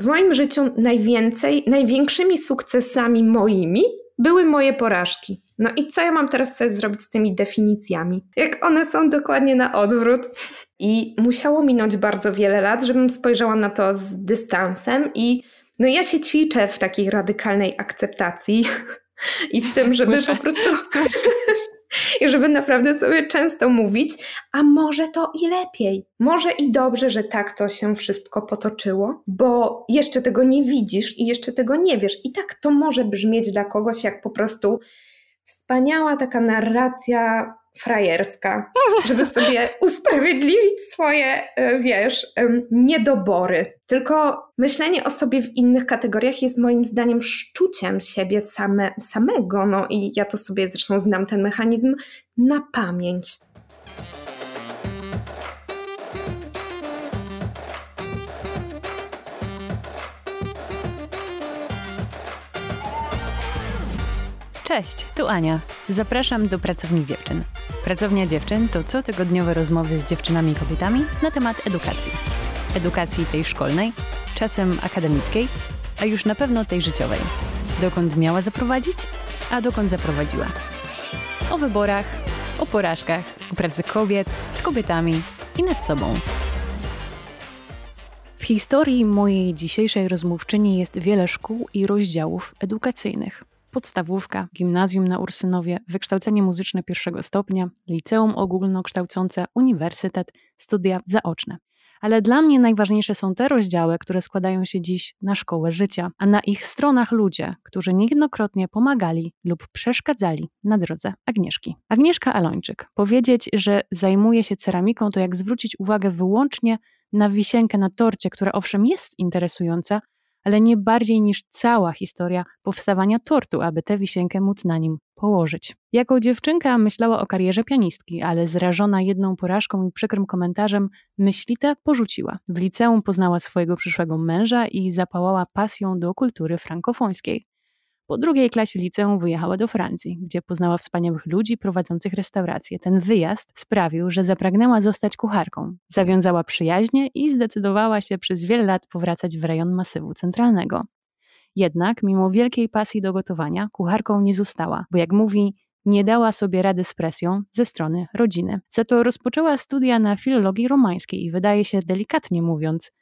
W moim życiu najwięcej, największymi sukcesami moimi były moje porażki. No i co ja mam teraz sobie zrobić z tymi definicjami? Jak one są dokładnie na odwrót. I musiało minąć bardzo wiele lat, żebym spojrzała na to z dystansem i no ja się ćwiczę w takiej radykalnej akceptacji i w tym, żeby Muszę. po prostu i żeby naprawdę sobie często mówić, a może to i lepiej. Może i dobrze, że tak to się wszystko potoczyło, bo jeszcze tego nie widzisz i jeszcze tego nie wiesz. I tak to może brzmieć dla kogoś jak po prostu wspaniała taka narracja frajerska, żeby sobie usprawiedliwić swoje, e, wiesz, niedobory. Tylko myślenie o sobie w innych kategoriach jest moim zdaniem szczuciem siebie same, samego. No i ja to sobie zresztą znam ten mechanizm na pamięć. Cześć, tu Ania. Zapraszam do Pracowni Dziewczyn. Pracownia Dziewczyn to cotygodniowe rozmowy z dziewczynami i kobietami na temat edukacji. Edukacji tej szkolnej, czasem akademickiej, a już na pewno tej życiowej. Dokąd miała zaprowadzić, a dokąd zaprowadziła. O wyborach, o porażkach, o pracy kobiet, z kobietami i nad sobą. W historii mojej dzisiejszej rozmówczyni jest wiele szkół i rozdziałów edukacyjnych podstawówka, gimnazjum na Ursynowie, wykształcenie muzyczne pierwszego stopnia, liceum ogólnokształcące, uniwersytet, studia zaoczne. Ale dla mnie najważniejsze są te rozdziały, które składają się dziś na szkołę życia, a na ich stronach ludzie, którzy niejednokrotnie pomagali lub przeszkadzali na drodze Agnieszki. Agnieszka Alończyk. Powiedzieć, że zajmuje się ceramiką, to jak zwrócić uwagę wyłącznie na wisienkę na torcie, która owszem jest interesująca, ale nie bardziej niż cała historia powstawania tortu, aby tę wisienkę móc na nim położyć. Jako dziewczynka myślała o karierze pianistki, ale zrażona jedną porażką i przykrym komentarzem myślite porzuciła. W liceum poznała swojego przyszłego męża i zapałała pasją do kultury frankofońskiej. Po drugiej klasie liceum wyjechała do Francji, gdzie poznała wspaniałych ludzi prowadzących restauracje. Ten wyjazd sprawił, że zapragnęła zostać kucharką. Zawiązała przyjaźnie i zdecydowała się przez wiele lat powracać w rejon masywu centralnego. Jednak, mimo wielkiej pasji do gotowania, kucharką nie została, bo jak mówi, nie dała sobie rady z presją ze strony rodziny. Za to rozpoczęła studia na filologii romańskiej i wydaje się, delikatnie mówiąc,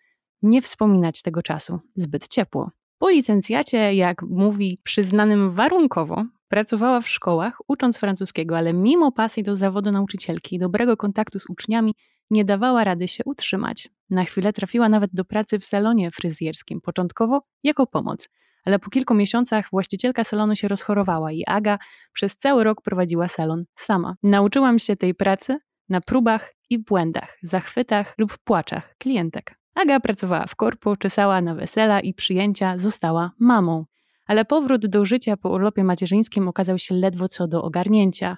nie wspominać tego czasu zbyt ciepło. Po licencjacie, jak mówi, przyznanym warunkowo, pracowała w szkołach, ucząc francuskiego, ale mimo pasji do zawodu nauczycielki i dobrego kontaktu z uczniami, nie dawała rady się utrzymać. Na chwilę trafiła nawet do pracy w salonie fryzjerskim, początkowo jako pomoc. Ale po kilku miesiącach właścicielka salonu się rozchorowała i Aga przez cały rok prowadziła salon sama. Nauczyłam się tej pracy na próbach i błędach, zachwytach lub płaczach klientek. Aga pracowała w korpo, czesała na wesela i przyjęcia, została mamą. Ale powrót do życia po urlopie macierzyńskim okazał się ledwo co do ogarnięcia.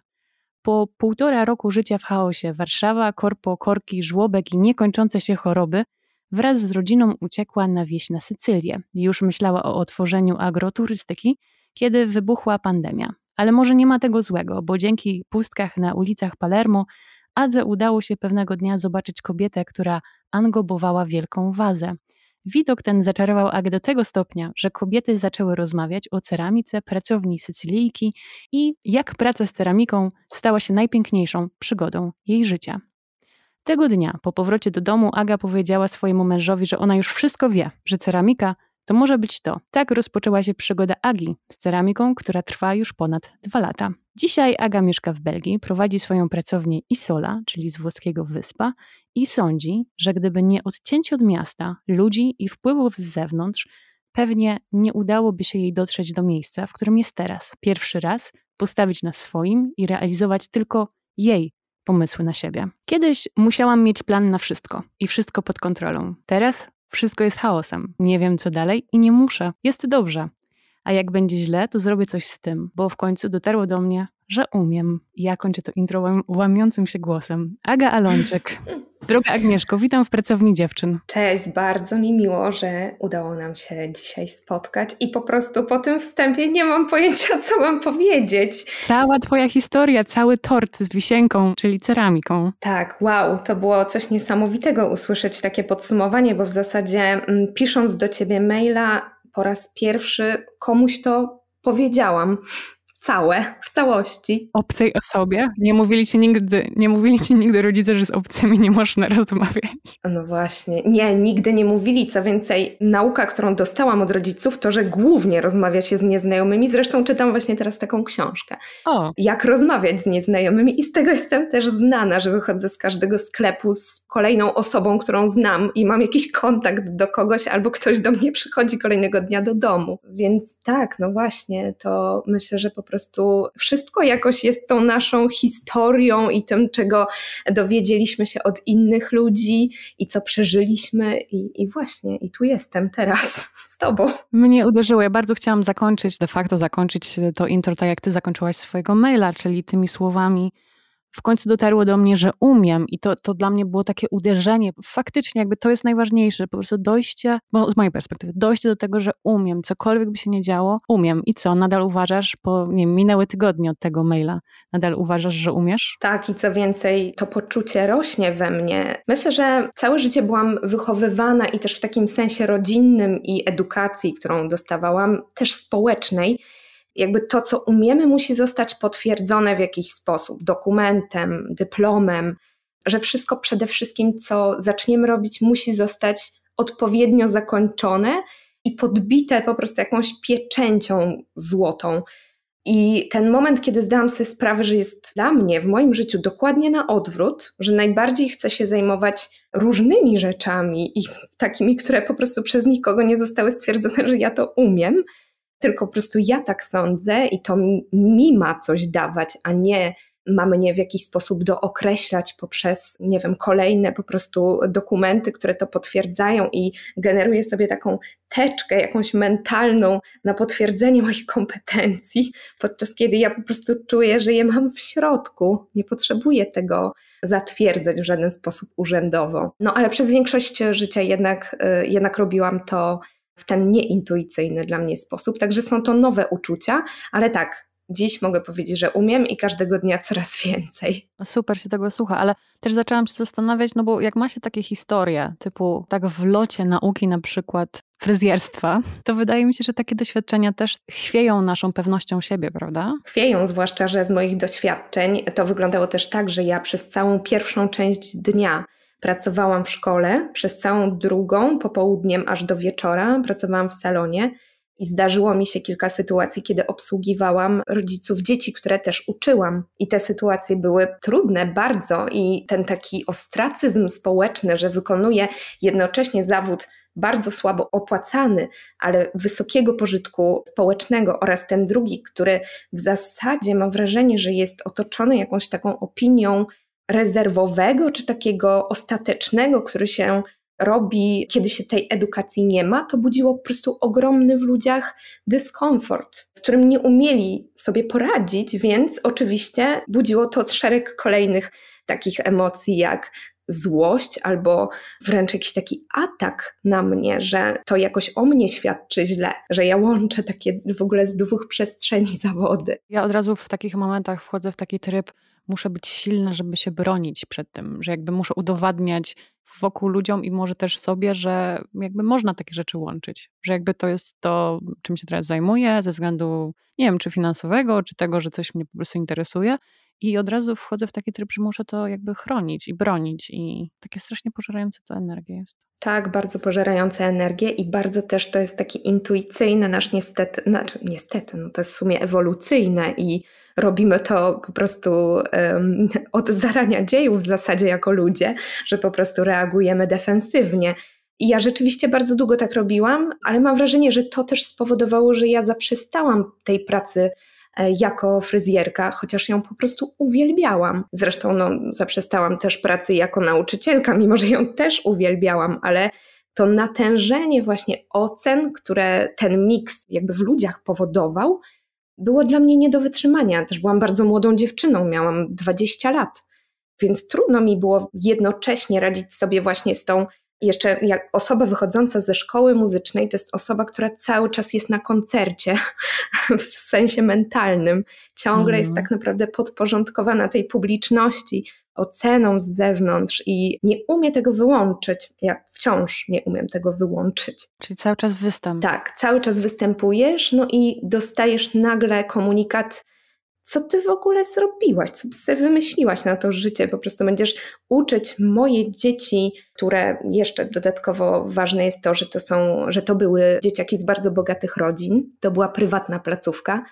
Po półtora roku życia w chaosie Warszawa, korpo, korki, żłobek i niekończące się choroby wraz z rodziną uciekła na wieś na Sycylię. Już myślała o otworzeniu agroturystyki, kiedy wybuchła pandemia. Ale może nie ma tego złego, bo dzięki pustkach na ulicach Palermo Adze udało się pewnego dnia zobaczyć kobietę, która angobowała wielką wazę. Widok ten zaczarował Agę do tego stopnia, że kobiety zaczęły rozmawiać o ceramice pracowni Sycylijki i jak praca z ceramiką stała się najpiękniejszą przygodą jej życia. Tego dnia, po powrocie do domu, Aga powiedziała swojemu mężowi, że ona już wszystko wie, że ceramika to może być to. Tak rozpoczęła się przygoda Agi z ceramiką, która trwa już ponad dwa lata. Dzisiaj Aga mieszka w Belgii, prowadzi swoją pracownię Isola, czyli z włoskiego wyspa, i sądzi, że gdyby nie odcięcie od miasta, ludzi i wpływów z zewnątrz, pewnie nie udałoby się jej dotrzeć do miejsca, w którym jest teraz. Pierwszy raz postawić na swoim i realizować tylko jej pomysły na siebie. Kiedyś musiałam mieć plan na wszystko i wszystko pod kontrolą. Teraz wszystko jest chaosem. Nie wiem co dalej i nie muszę. Jest dobrze. A jak będzie źle, to zrobię coś z tym, bo w końcu dotarło do mnie, że umiem. Ja kończę to intro łamiącym się głosem. Aga Alończyk. Droga Agnieszko, witam w Pracowni Dziewczyn. Cześć, bardzo mi miło, że udało nam się dzisiaj spotkać i po prostu po tym wstępie nie mam pojęcia, co mam powiedzieć. Cała twoja historia, cały tort z wisienką, czyli ceramiką. Tak, wow, to było coś niesamowitego usłyszeć takie podsumowanie, bo w zasadzie mm, pisząc do ciebie maila po raz pierwszy komuś to powiedziałam całe, w całości. Obcej osobie? Nie mówili ci nigdy, nie mówili ci nigdy rodzice, że z obcymi nie można rozmawiać? No właśnie. Nie, nigdy nie mówili. Co więcej, nauka, którą dostałam od rodziców, to, że głównie rozmawia się z nieznajomymi. Zresztą czytam właśnie teraz taką książkę. O. Jak rozmawiać z nieznajomymi i z tego jestem też znana, że wychodzę z każdego sklepu z kolejną osobą, którą znam i mam jakiś kontakt do kogoś albo ktoś do mnie przychodzi kolejnego dnia do domu. Więc tak, no właśnie, to myślę, że po prostu wszystko jakoś jest tą naszą historią i tym, czego dowiedzieliśmy się od innych ludzi i co przeżyliśmy. I, i właśnie, i tu jestem teraz z tobą. Mnie uderzyło, ja bardzo chciałam zakończyć, de facto zakończyć to intro tak jak ty zakończyłaś swojego maila, czyli tymi słowami w końcu dotarło do mnie, że umiem i to, to dla mnie było takie uderzenie. Faktycznie jakby to jest najważniejsze, po prostu dojście, bo z mojej perspektywy, dojście do tego, że umiem, cokolwiek by się nie działo, umiem. I co, nadal uważasz, po nie minęły tygodnie od tego maila, nadal uważasz, że umiesz? Tak i co więcej, to poczucie rośnie we mnie. Myślę, że całe życie byłam wychowywana i też w takim sensie rodzinnym i edukacji, którą dostawałam, też społecznej, jakby to, co umiemy, musi zostać potwierdzone w jakiś sposób dokumentem, dyplomem, że wszystko przede wszystkim, co zaczniemy robić, musi zostać odpowiednio zakończone i podbite po prostu jakąś pieczęcią złotą. I ten moment, kiedy zdałam sobie sprawę, że jest dla mnie w moim życiu dokładnie na odwrót, że najbardziej chcę się zajmować różnymi rzeczami i takimi, które po prostu przez nikogo nie zostały stwierdzone, że ja to umiem, tylko po prostu ja tak sądzę i to mi ma coś dawać, a nie ma mnie w jakiś sposób dookreślać poprzez, nie wiem, kolejne po prostu dokumenty, które to potwierdzają i generuję sobie taką teczkę jakąś mentalną na potwierdzenie moich kompetencji, podczas kiedy ja po prostu czuję, że je mam w środku. Nie potrzebuję tego zatwierdzać w żaden sposób urzędowo. No ale przez większość życia jednak, y, jednak robiłam to w ten nieintuicyjny dla mnie sposób. Także są to nowe uczucia, ale tak, dziś mogę powiedzieć, że umiem i każdego dnia coraz więcej. No super się tego słucha, ale też zaczęłam się zastanawiać, no bo jak ma się takie historie, typu tak w locie nauki na przykład fryzjerstwa, to wydaje mi się, że takie doświadczenia też chwieją naszą pewnością siebie, prawda? Chwieją, zwłaszcza, że z moich doświadczeń to wyglądało też tak, że ja przez całą pierwszą część dnia Pracowałam w szkole przez całą drugą, popołudniem aż do wieczora, pracowałam w salonie i zdarzyło mi się kilka sytuacji, kiedy obsługiwałam rodziców dzieci, które też uczyłam. I te sytuacje były trudne bardzo, i ten taki ostracyzm społeczny, że wykonuję jednocześnie zawód bardzo słabo opłacany, ale wysokiego pożytku społecznego, oraz ten drugi, który w zasadzie mam wrażenie, że jest otoczony jakąś taką opinią rezerwowego czy takiego ostatecznego, który się robi, kiedy się tej edukacji nie ma, to budziło po prostu ogromny w ludziach dyskomfort, z którym nie umieli sobie poradzić, więc oczywiście budziło to szereg kolejnych takich emocji, jak złość albo wręcz jakiś taki atak na mnie, że to jakoś o mnie świadczy źle, że ja łączę takie w ogóle z dwóch przestrzeni zawody. Ja od razu w takich momentach wchodzę w taki tryb muszę być silna, żeby się bronić przed tym, że jakby muszę udowadniać wokół ludziom i może też sobie, że jakby można takie rzeczy łączyć, że jakby to jest to, czym się teraz zajmuję, ze względu, nie wiem, czy finansowego, czy tego, że coś mnie po prostu interesuje i od razu wchodzę w taki tryb, że muszę to jakby chronić i bronić i takie strasznie pożerające to energię jest. Tak, bardzo pożerające energię i bardzo też to jest taki intuicyjny nasz niestety, znaczy niestety, no to jest w sumie ewolucyjne i robimy to po prostu um, od zarania dziejów w zasadzie jako ludzie, że po prostu reagujemy defensywnie. I ja rzeczywiście bardzo długo tak robiłam, ale mam wrażenie, że to też spowodowało, że ja zaprzestałam tej pracy jako fryzjerka, chociaż ją po prostu uwielbiałam. Zresztą no, zaprzestałam też pracy jako nauczycielka, mimo że ją też uwielbiałam, ale to natężenie właśnie ocen, które ten miks jakby w ludziach powodował, było dla mnie nie do wytrzymania. Też byłam bardzo młodą dziewczyną, miałam 20 lat, więc trudno mi było jednocześnie radzić sobie właśnie z tą jeszcze jak osoba wychodząca ze szkoły muzycznej to jest osoba, która cały czas jest na koncercie w sensie mentalnym, ciągle mm. jest mhm. tak naprawdę podporządkowana tej publiczności, oceną z zewnątrz i nie umie tego wyłączyć. Ja wciąż nie umiem tego wyłączyć. Czyli cały czas występ. Tak, cały czas występujesz, no i dostajesz nagle komunikat co ty w ogóle zrobiłaś, co ty sobie wymyśliłaś na to życie. Po prostu będziesz uczyć moje dzieci, które jeszcze dodatkowo ważne jest to, że to są, że to były dzieciaki z bardzo bogatych rodzin. To była prywatna placówka.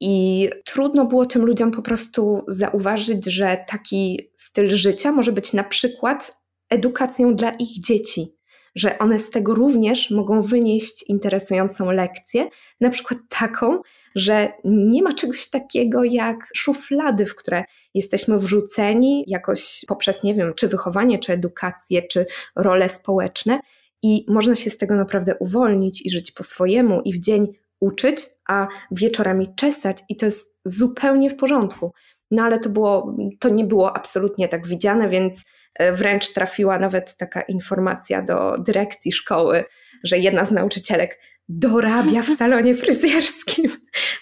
I trudno było tym ludziom po prostu zauważyć, że taki styl życia może być na przykład edukacją dla ich dzieci, że one z tego również mogą wynieść interesującą lekcję, na przykład taką, że nie ma czegoś takiego jak szuflady, w które jesteśmy wrzuceni jakoś poprzez, nie wiem, czy wychowanie, czy edukację, czy role społeczne. I można się z tego naprawdę uwolnić i żyć po swojemu, i w dzień uczyć, a wieczorami czesać, i to jest zupełnie w porządku. No ale to, było, to nie było absolutnie tak widziane, więc wręcz trafiła nawet taka informacja do dyrekcji szkoły, że jedna z nauczycielek dorabia w salonie fryzjerskim.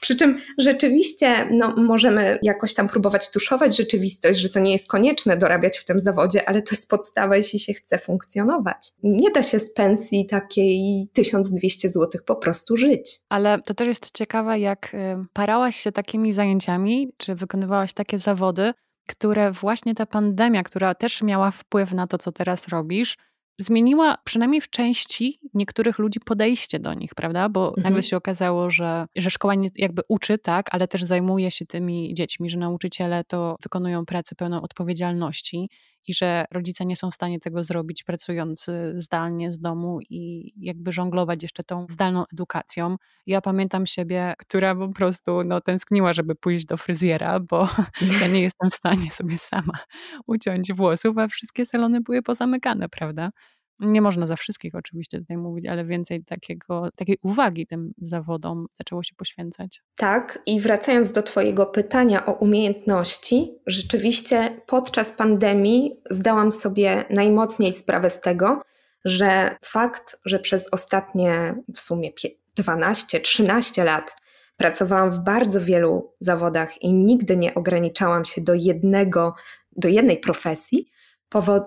Przy czym rzeczywiście no, możemy jakoś tam próbować tuszować rzeczywistość, że to nie jest konieczne dorabiać w tym zawodzie, ale to jest podstawa, jeśli się chce funkcjonować. Nie da się z pensji takiej 1200 zł po prostu żyć. Ale to też jest ciekawe, jak y, parałaś się takimi zajęciami, czy wykonywałaś takie zawody, które właśnie ta pandemia, która też miała wpływ na to, co teraz robisz, zmieniła przynajmniej w części niektórych ludzi podejście do nich, prawda? Bo mhm. nagle się okazało, że, że szkoła nie, jakby uczy, tak, ale też zajmuje się tymi dziećmi, że nauczyciele to wykonują pracę pełną odpowiedzialności i że rodzice nie są w stanie tego zrobić pracując zdalnie z domu i jakby żonglować jeszcze tą zdalną edukacją. Ja pamiętam siebie, która po prostu no, tęskniła, żeby pójść do fryzjera, bo ja nie jestem w stanie sobie sama uciąć włosów, a wszystkie salony były pozamykane, prawda? Nie można za wszystkich oczywiście tutaj mówić, ale więcej takiego, takiej uwagi tym zawodom zaczęło się poświęcać. Tak, i wracając do Twojego pytania o umiejętności, rzeczywiście podczas pandemii zdałam sobie najmocniej sprawę z tego, że fakt, że przez ostatnie w sumie 12-13 lat pracowałam w bardzo wielu zawodach i nigdy nie ograniczałam się do jednego, do jednej profesji,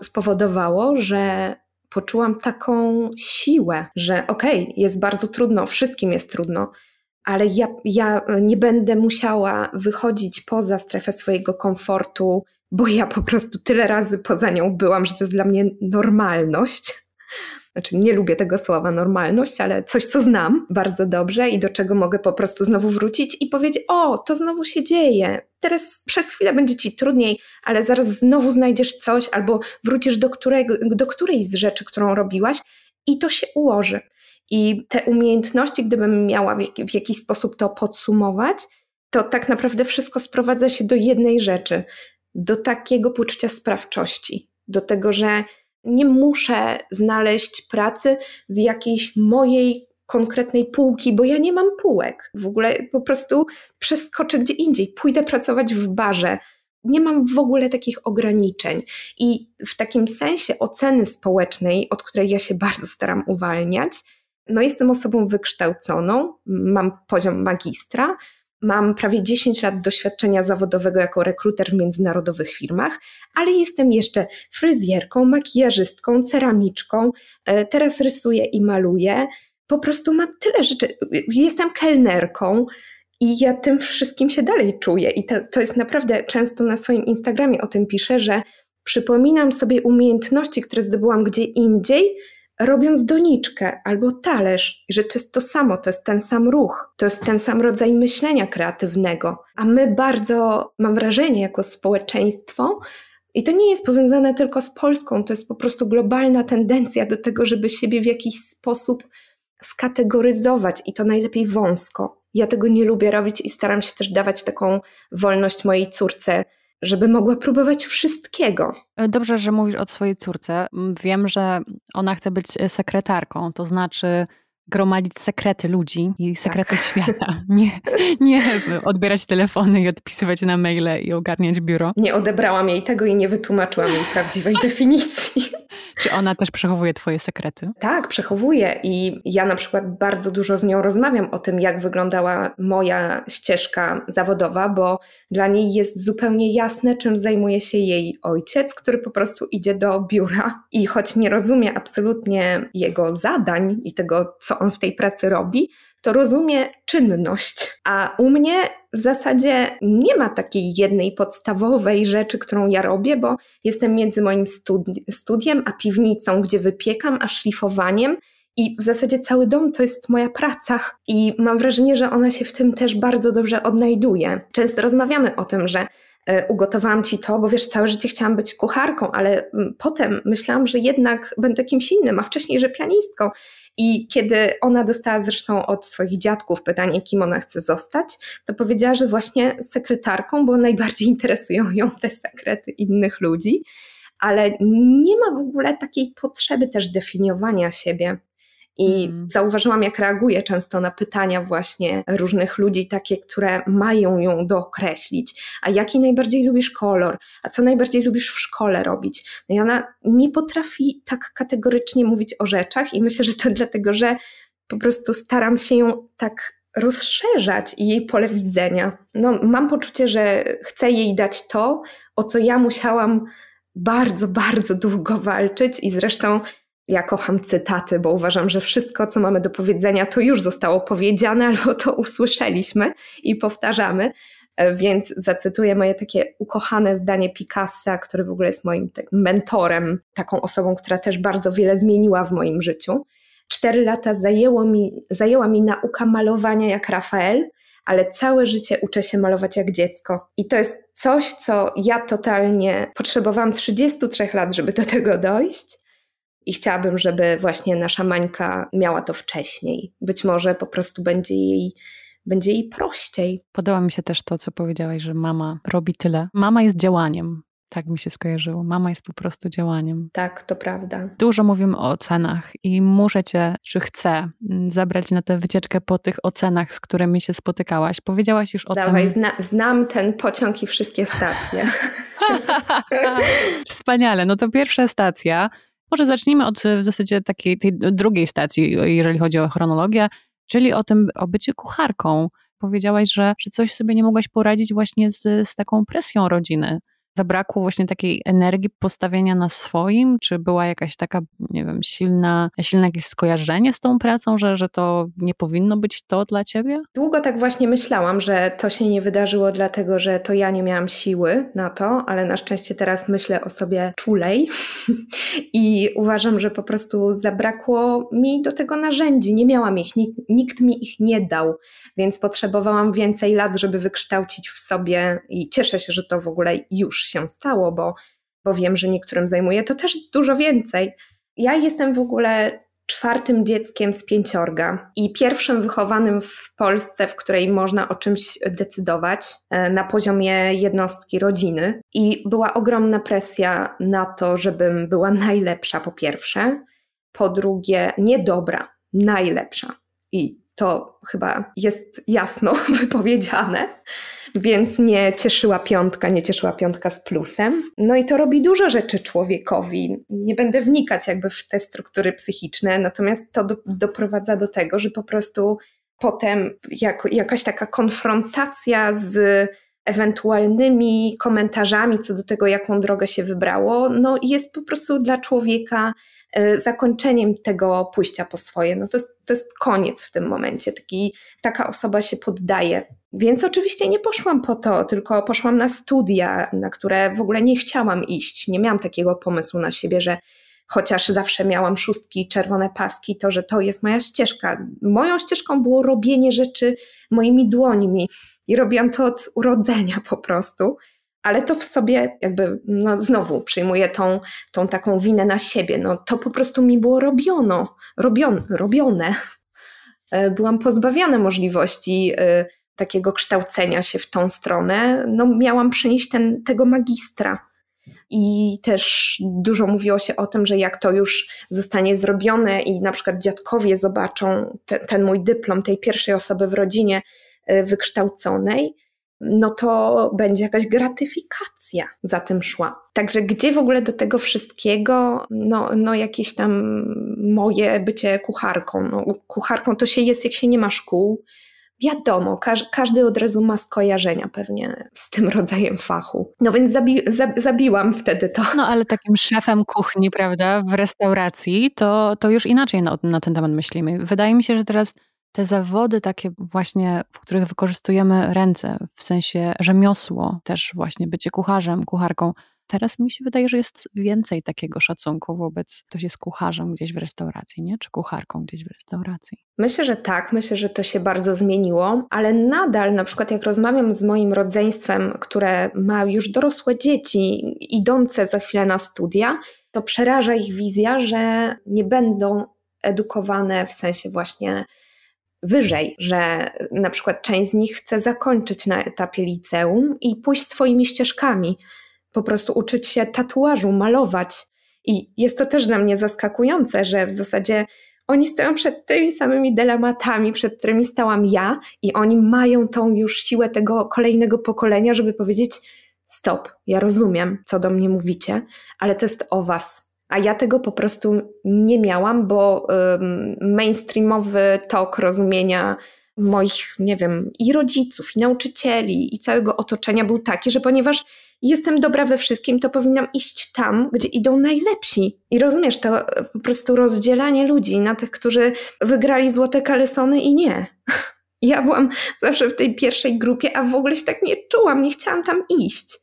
spowodowało, że poczułam taką siłę, że okej, okay, jest bardzo trudno, wszystkim jest trudno, ale ja, ja nie będę musiała wychodzić poza strefę swojego komfortu, bo ja po prostu tyle razy poza nią byłam, że to jest dla mnie normalność znaczy nie lubię tego słowa normalność, ale coś, co znam bardzo dobrze i do czego mogę po prostu znowu wrócić i powiedzieć: O, to znowu się dzieje. Teraz przez chwilę będzie ci trudniej, ale zaraz znowu znajdziesz coś, albo wrócisz do, którego, do którejś z rzeczy, którą robiłaś, i to się ułoży. I te umiejętności, gdybym miała w, w jakiś sposób to podsumować, to tak naprawdę wszystko sprowadza się do jednej rzeczy: do takiego poczucia sprawczości, do tego, że nie muszę znaleźć pracy z jakiejś mojej konkretnej półki, bo ja nie mam półek. W ogóle po prostu przeskoczę gdzie indziej, pójdę pracować w barze. Nie mam w ogóle takich ograniczeń. I w takim sensie oceny społecznej, od której ja się bardzo staram uwalniać, no jestem osobą wykształconą, mam poziom magistra, Mam prawie 10 lat doświadczenia zawodowego jako rekruter w międzynarodowych firmach, ale jestem jeszcze fryzjerką, makijażystką, ceramiczką. E, teraz rysuję i maluję. Po prostu mam tyle rzeczy. Jestem kelnerką. I ja tym wszystkim się dalej czuję. I to, to jest naprawdę często na swoim Instagramie o tym piszę, że przypominam sobie umiejętności, które zdobyłam gdzie indziej, robiąc doniczkę albo talerz, że to jest to samo, to jest ten sam ruch, to jest ten sam rodzaj myślenia kreatywnego. A my bardzo, mam wrażenie, jako społeczeństwo, i to nie jest powiązane tylko z Polską, to jest po prostu globalna tendencja do tego, żeby siebie w jakiś sposób skategoryzować i to najlepiej wąsko. Ja tego nie lubię robić i staram się też dawać taką wolność mojej córce żeby mogła próbować wszystkiego. E, dobrze, że mówisz o swojej córce. Wiem, że ona chce być e, sekretarką, to znaczy gromadzić sekrety ludzi i sekrety tak. świata. Nie, nie odbierać telefony i odpisywać na maile i ogarniać biuro. Nie odebrałam jej tego i nie wytłumaczyłam jej prawdziwej definicji. Czy ona też przechowuje Twoje sekrety? Tak, przechowuje i ja na przykład bardzo dużo z nią rozmawiam o tym, jak wyglądała moja ścieżka zawodowa, bo dla niej jest zupełnie jasne, czym zajmuje się jej ojciec, który po prostu idzie do biura i choć nie rozumie absolutnie jego zadań i tego, co on w tej pracy robi, to rozumie czynność. A u mnie w zasadzie nie ma takiej jednej podstawowej rzeczy, którą ja robię, bo jestem między moim studi studiem a piwnicą, gdzie wypiekam, a szlifowaniem. I w zasadzie cały dom to jest moja praca, i mam wrażenie, że ona się w tym też bardzo dobrze odnajduje. Często rozmawiamy o tym, że e, ugotowałam ci to, bo wiesz, całe życie chciałam być kucharką, ale mm, potem myślałam, że jednak będę kimś innym, a wcześniej, że pianistką. I kiedy ona dostała zresztą od swoich dziadków pytanie, kim ona chce zostać, to powiedziała, że właśnie sekretarką, bo najbardziej interesują ją te sekrety innych ludzi, ale nie ma w ogóle takiej potrzeby też definiowania siebie. I mm. zauważyłam, jak reaguje często na pytania właśnie różnych ludzi, takie, które mają ją dookreślić. A jaki najbardziej lubisz kolor? A co najbardziej lubisz w szkole robić? No i ona nie potrafi tak kategorycznie mówić o rzeczach, i myślę, że to dlatego, że po prostu staram się ją tak rozszerzać i jej pole widzenia. No, mam poczucie, że chcę jej dać to, o co ja musiałam bardzo, bardzo długo walczyć i zresztą ja kocham cytaty, bo uważam, że wszystko, co mamy do powiedzenia, to już zostało powiedziane albo to usłyszeliśmy i powtarzamy. E, więc zacytuję moje takie ukochane zdanie Picassa, który w ogóle jest moim mentorem, taką osobą, która też bardzo wiele zmieniła w moim życiu. Cztery lata zajęło mi, zajęła mi nauka malowania jak Rafael, ale całe życie uczę się malować jak dziecko. I to jest coś, co ja totalnie potrzebowałam 33 lat, żeby do tego dojść. I chciałabym, żeby właśnie nasza Mańka miała to wcześniej. Być może po prostu będzie jej, będzie jej prościej. Podoba mi się też to, co powiedziałaś, że mama robi tyle. Mama jest działaniem. Tak mi się skojarzyło. Mama jest po prostu działaniem. Tak, to prawda. Dużo mówimy o ocenach i muszę cię, czy chcę, mm, zabrać na tę wycieczkę po tych ocenach, z którymi się spotykałaś. Powiedziałaś już o Dawaj, tym. Zna, znam ten pociąg i wszystkie stacje. Wspaniale. No to pierwsza stacja może zacznijmy od w zasadzie takiej tej drugiej stacji, jeżeli chodzi o chronologię, czyli o tym, o byciu kucharką. Powiedziałaś, że, że coś sobie nie mogłaś poradzić właśnie z, z taką presją rodziny zabrakło właśnie takiej energii postawienia na swoim? Czy była jakaś taka, nie wiem, silna, silne jakieś skojarzenie z tą pracą, że, że to nie powinno być to dla ciebie? Długo tak właśnie myślałam, że to się nie wydarzyło dlatego, że to ja nie miałam siły na to, ale na szczęście teraz myślę o sobie czulej i uważam, że po prostu zabrakło mi do tego narzędzi. Nie miałam ich, nikt, nikt mi ich nie dał, więc potrzebowałam więcej lat, żeby wykształcić w sobie i cieszę się, że to w ogóle już się stało, bo, bo wiem, że niektórym zajmuje to też dużo więcej. Ja jestem w ogóle czwartym dzieckiem z pięciorga i pierwszym wychowanym w Polsce, w której można o czymś decydować e, na poziomie jednostki rodziny. I była ogromna presja na to, żebym była najlepsza, po pierwsze, po drugie, niedobra, najlepsza. I to chyba jest jasno wypowiedziane więc nie cieszyła piątka, nie cieszyła piątka z plusem. No i to robi dużo rzeczy człowiekowi. Nie będę wnikać jakby w te struktury psychiczne, natomiast to do, doprowadza do tego, że po prostu potem jako, jakaś taka konfrontacja z ewentualnymi komentarzami co do tego, jaką drogę się wybrało, no jest po prostu dla człowieka e, zakończeniem tego pójścia po swoje. No to jest, to jest koniec w tym momencie. Taki, taka osoba się poddaje. Więc oczywiście nie poszłam po to, tylko poszłam na studia, na które w ogóle nie chciałam iść. Nie miałam takiego pomysłu na siebie, że chociaż zawsze miałam szóstki, czerwone paski, to że to jest moja ścieżka. Moją ścieżką było robienie rzeczy moimi dłońmi i robiłam to od urodzenia po prostu. Ale to w sobie jakby, no znowu przyjmuję tą, tą taką winę na siebie. No to po prostu mi było robiono, robion, robione. E, byłam pozbawiana możliwości e, takiego kształcenia się w tą stronę, no miałam przynieść ten, tego magistra. I też dużo mówiło się o tym, że jak to już zostanie zrobione i na przykład dziadkowie zobaczą te, ten mój dyplom tej pierwszej osoby w rodzinie y, wykształconej, no to będzie jakaś gratyfikacja za tym szła. Także gdzie w ogóle do tego wszystkiego, no, no jakieś tam moje bycie kucharką. No, kucharką to się jest, jak się nie ma szkół. Wiadomo, każ, każdy od razu ma skojarzenia pewnie z tym rodzajem fachu. No więc zabi, zabiłam wtedy to. No ale takim szefem kuchni, prawda, w restauracji, to, to już inaczej na, na ten temat myślimy. Wydaje mi się, że teraz te zawody takie właśnie, w których wykorzystujemy ręce, w sensie rzemiosło, też właśnie bycie kucharzem, kucharką, teraz mi się wydaje, że jest więcej takiego szacunku wobec ktoś jest kucharzem gdzieś w restauracji, nie? Czy kucharką gdzieś w restauracji. Myślę, że tak, myślę, że to się bardzo zmieniło, ale nadal na przykład jak rozmawiam z moim rodzeństwem, które ma już dorosłe dzieci, idące za chwilę na studia, to przeraża ich wizja, że nie będą edukowane w sensie właśnie wyżej, że na przykład część z nich chce zakończyć na etapie liceum i pójść swoimi ścieżkami, po prostu uczyć się tatuażu, malować. I jest to też dla mnie zaskakujące, że w zasadzie oni stoją przed tymi samymi dylematami, przed którymi stałam ja, i oni mają tą już siłę tego kolejnego pokolenia, żeby powiedzieć: Stop, ja rozumiem, co do mnie mówicie, ale to jest o was a ja tego po prostu nie miałam, bo mainstreamowy tok rozumienia moich, nie wiem, i rodziców, i nauczycieli, i całego otoczenia był taki, że ponieważ jestem dobra we wszystkim, to powinnam iść tam, gdzie idą najlepsi. I rozumiesz, to po prostu rozdzielanie ludzi na tych, którzy wygrali złote kalesony i nie. Ja byłam zawsze w tej pierwszej grupie, a w ogóle się tak nie czułam, nie chciałam tam iść.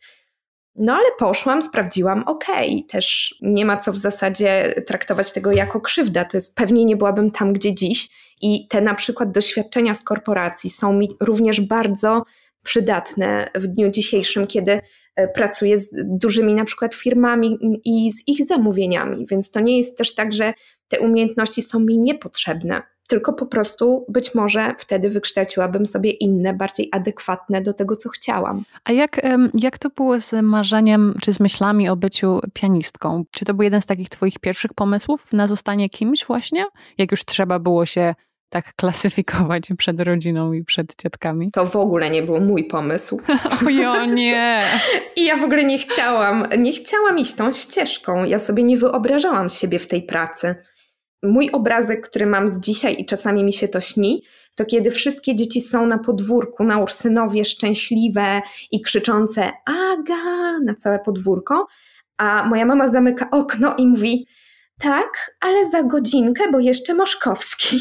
No ale poszłam, sprawdziłam, okej, okay. też nie ma co w zasadzie traktować tego jako krzywda, to jest pewnie nie byłabym tam, gdzie dziś i te na przykład doświadczenia z korporacji są mi również bardzo przydatne w dniu dzisiejszym, kiedy e, pracuję z dużymi na przykład firmami i z ich zamówieniami, więc to nie jest też tak, że te umiejętności są mi niepotrzebne tylko po prostu być może wtedy wykształciłabym sobie inne, bardziej adekwatne do tego, co chciałam. A jak, jak to było z marzeniem czy z myślami o byciu pianistką? Czy to był jeden z takich Twoich pierwszych pomysłów na zostanie kimś właśnie? Jak już trzeba było się tak klasyfikować przed rodziną i przed ciotkami? To w ogóle nie był mój pomysł. o nie! I ja w ogóle nie chciałam, nie chciałam iść tą ścieżką. Ja sobie nie wyobrażałam siebie w tej pracy. Mój obrazek, który mam z dzisiaj i czasami mi się to śni, to kiedy wszystkie dzieci są na podwórku, na Ursynowie, szczęśliwe i krzyczące Aga na całe podwórko, a moja mama zamyka okno i mówi tak, ale za godzinkę, bo jeszcze Moszkowski.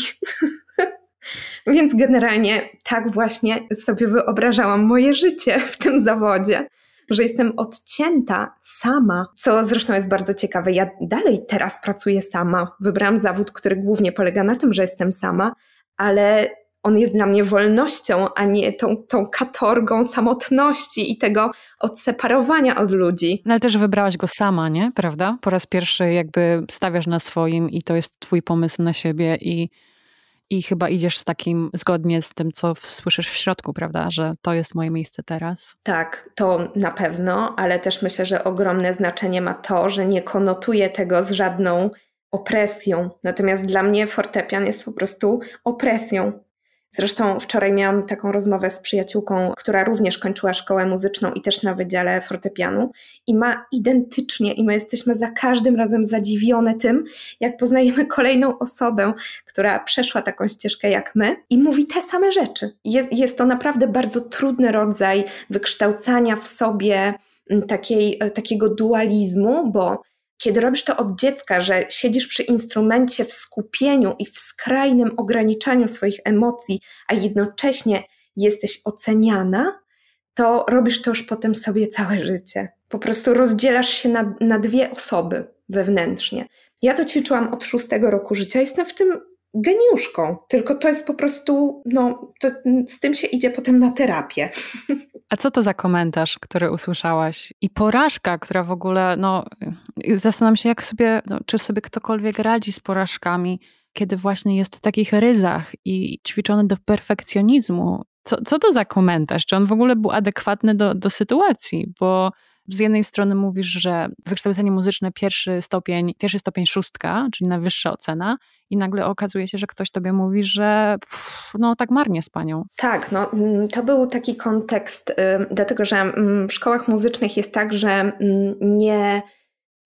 Więc generalnie tak właśnie sobie wyobrażałam moje życie w tym zawodzie że jestem odcięta sama, co zresztą jest bardzo ciekawe. Ja dalej teraz pracuję sama. Wybrałam zawód, który głównie polega na tym, że jestem sama, ale on jest dla mnie wolnością, a nie tą, tą katorgą samotności i tego odseparowania od ludzi. No ale też wybrałaś go sama, nie? Prawda? Po raz pierwszy jakby stawiasz na swoim i to jest twój pomysł na siebie i i chyba idziesz z takim zgodnie z tym, co słyszysz w środku, prawda? Że to jest moje miejsce teraz. Tak, to na pewno, ale też myślę, że ogromne znaczenie ma to, że nie konotuję tego z żadną opresją. Natomiast dla mnie fortepian jest po prostu opresją. Zresztą wczoraj miałam taką rozmowę z przyjaciółką, która również kończyła szkołę muzyczną i też na wydziale fortepianu i ma identycznie i my jesteśmy za każdym razem zadziwione tym, jak poznajemy kolejną osobę, która przeszła taką ścieżkę jak my i mówi te same rzeczy. Jest, jest to naprawdę bardzo trudny rodzaj wykształcania w sobie takiej, takiego dualizmu, bo kiedy robisz to od dziecka, że siedzisz przy instrumencie w skupieniu i w skrajnym ograniczaniu swoich emocji, a jednocześnie jesteś oceniana, to robisz to już potem sobie całe życie. Po prostu rozdzielasz się na, na dwie osoby wewnętrznie. Ja to ćwiczyłam od szóstego roku życia, jestem w tym geniuszką, tylko to jest po prostu, no, to z tym się idzie potem na terapię. A co to za komentarz, który usłyszałaś? I porażka, która w ogóle, no, zastanawiam się, jak sobie, no, czy sobie ktokolwiek radzi z porażkami, kiedy właśnie jest w takich ryzach i ćwiczony do perfekcjonizmu. Co, co to za komentarz? Czy on w ogóle był adekwatny do, do sytuacji? Bo z jednej strony mówisz, że wykształcenie muzyczne pierwszy stopień, pierwszy stopień szóstka, czyli najwyższa ocena, i nagle okazuje się, że ktoś tobie mówi, że pff, no tak marnie z panią. Tak, no mm, to był taki kontekst, dlatego że mm, w szkołach muzycznych jest tak, że mm, nie,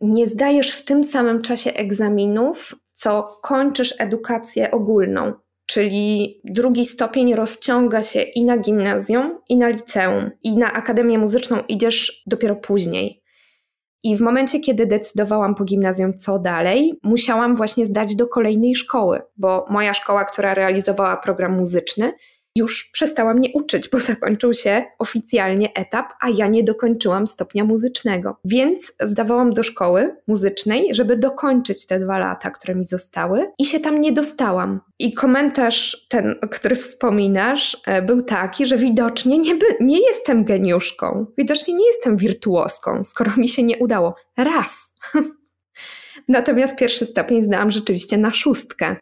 nie zdajesz w tym samym czasie egzaminów, co kończysz edukację ogólną. Czyli drugi stopień rozciąga się i na gimnazjum, i na liceum, i na akademię muzyczną idziesz dopiero później. I w momencie, kiedy decydowałam po gimnazjum, co dalej, musiałam właśnie zdać do kolejnej szkoły, bo moja szkoła, która realizowała program muzyczny, już przestała mnie uczyć, bo zakończył się oficjalnie etap, a ja nie dokończyłam stopnia muzycznego. Więc zdawałam do szkoły muzycznej, żeby dokończyć te dwa lata, które mi zostały, i się tam nie dostałam. I komentarz ten, który wspominasz, e, był taki, że widocznie nie, by, nie jestem geniuszką, widocznie nie jestem wirtuoską, skoro mi się nie udało. Raz. Natomiast pierwszy stopień zdałam rzeczywiście na szóstkę.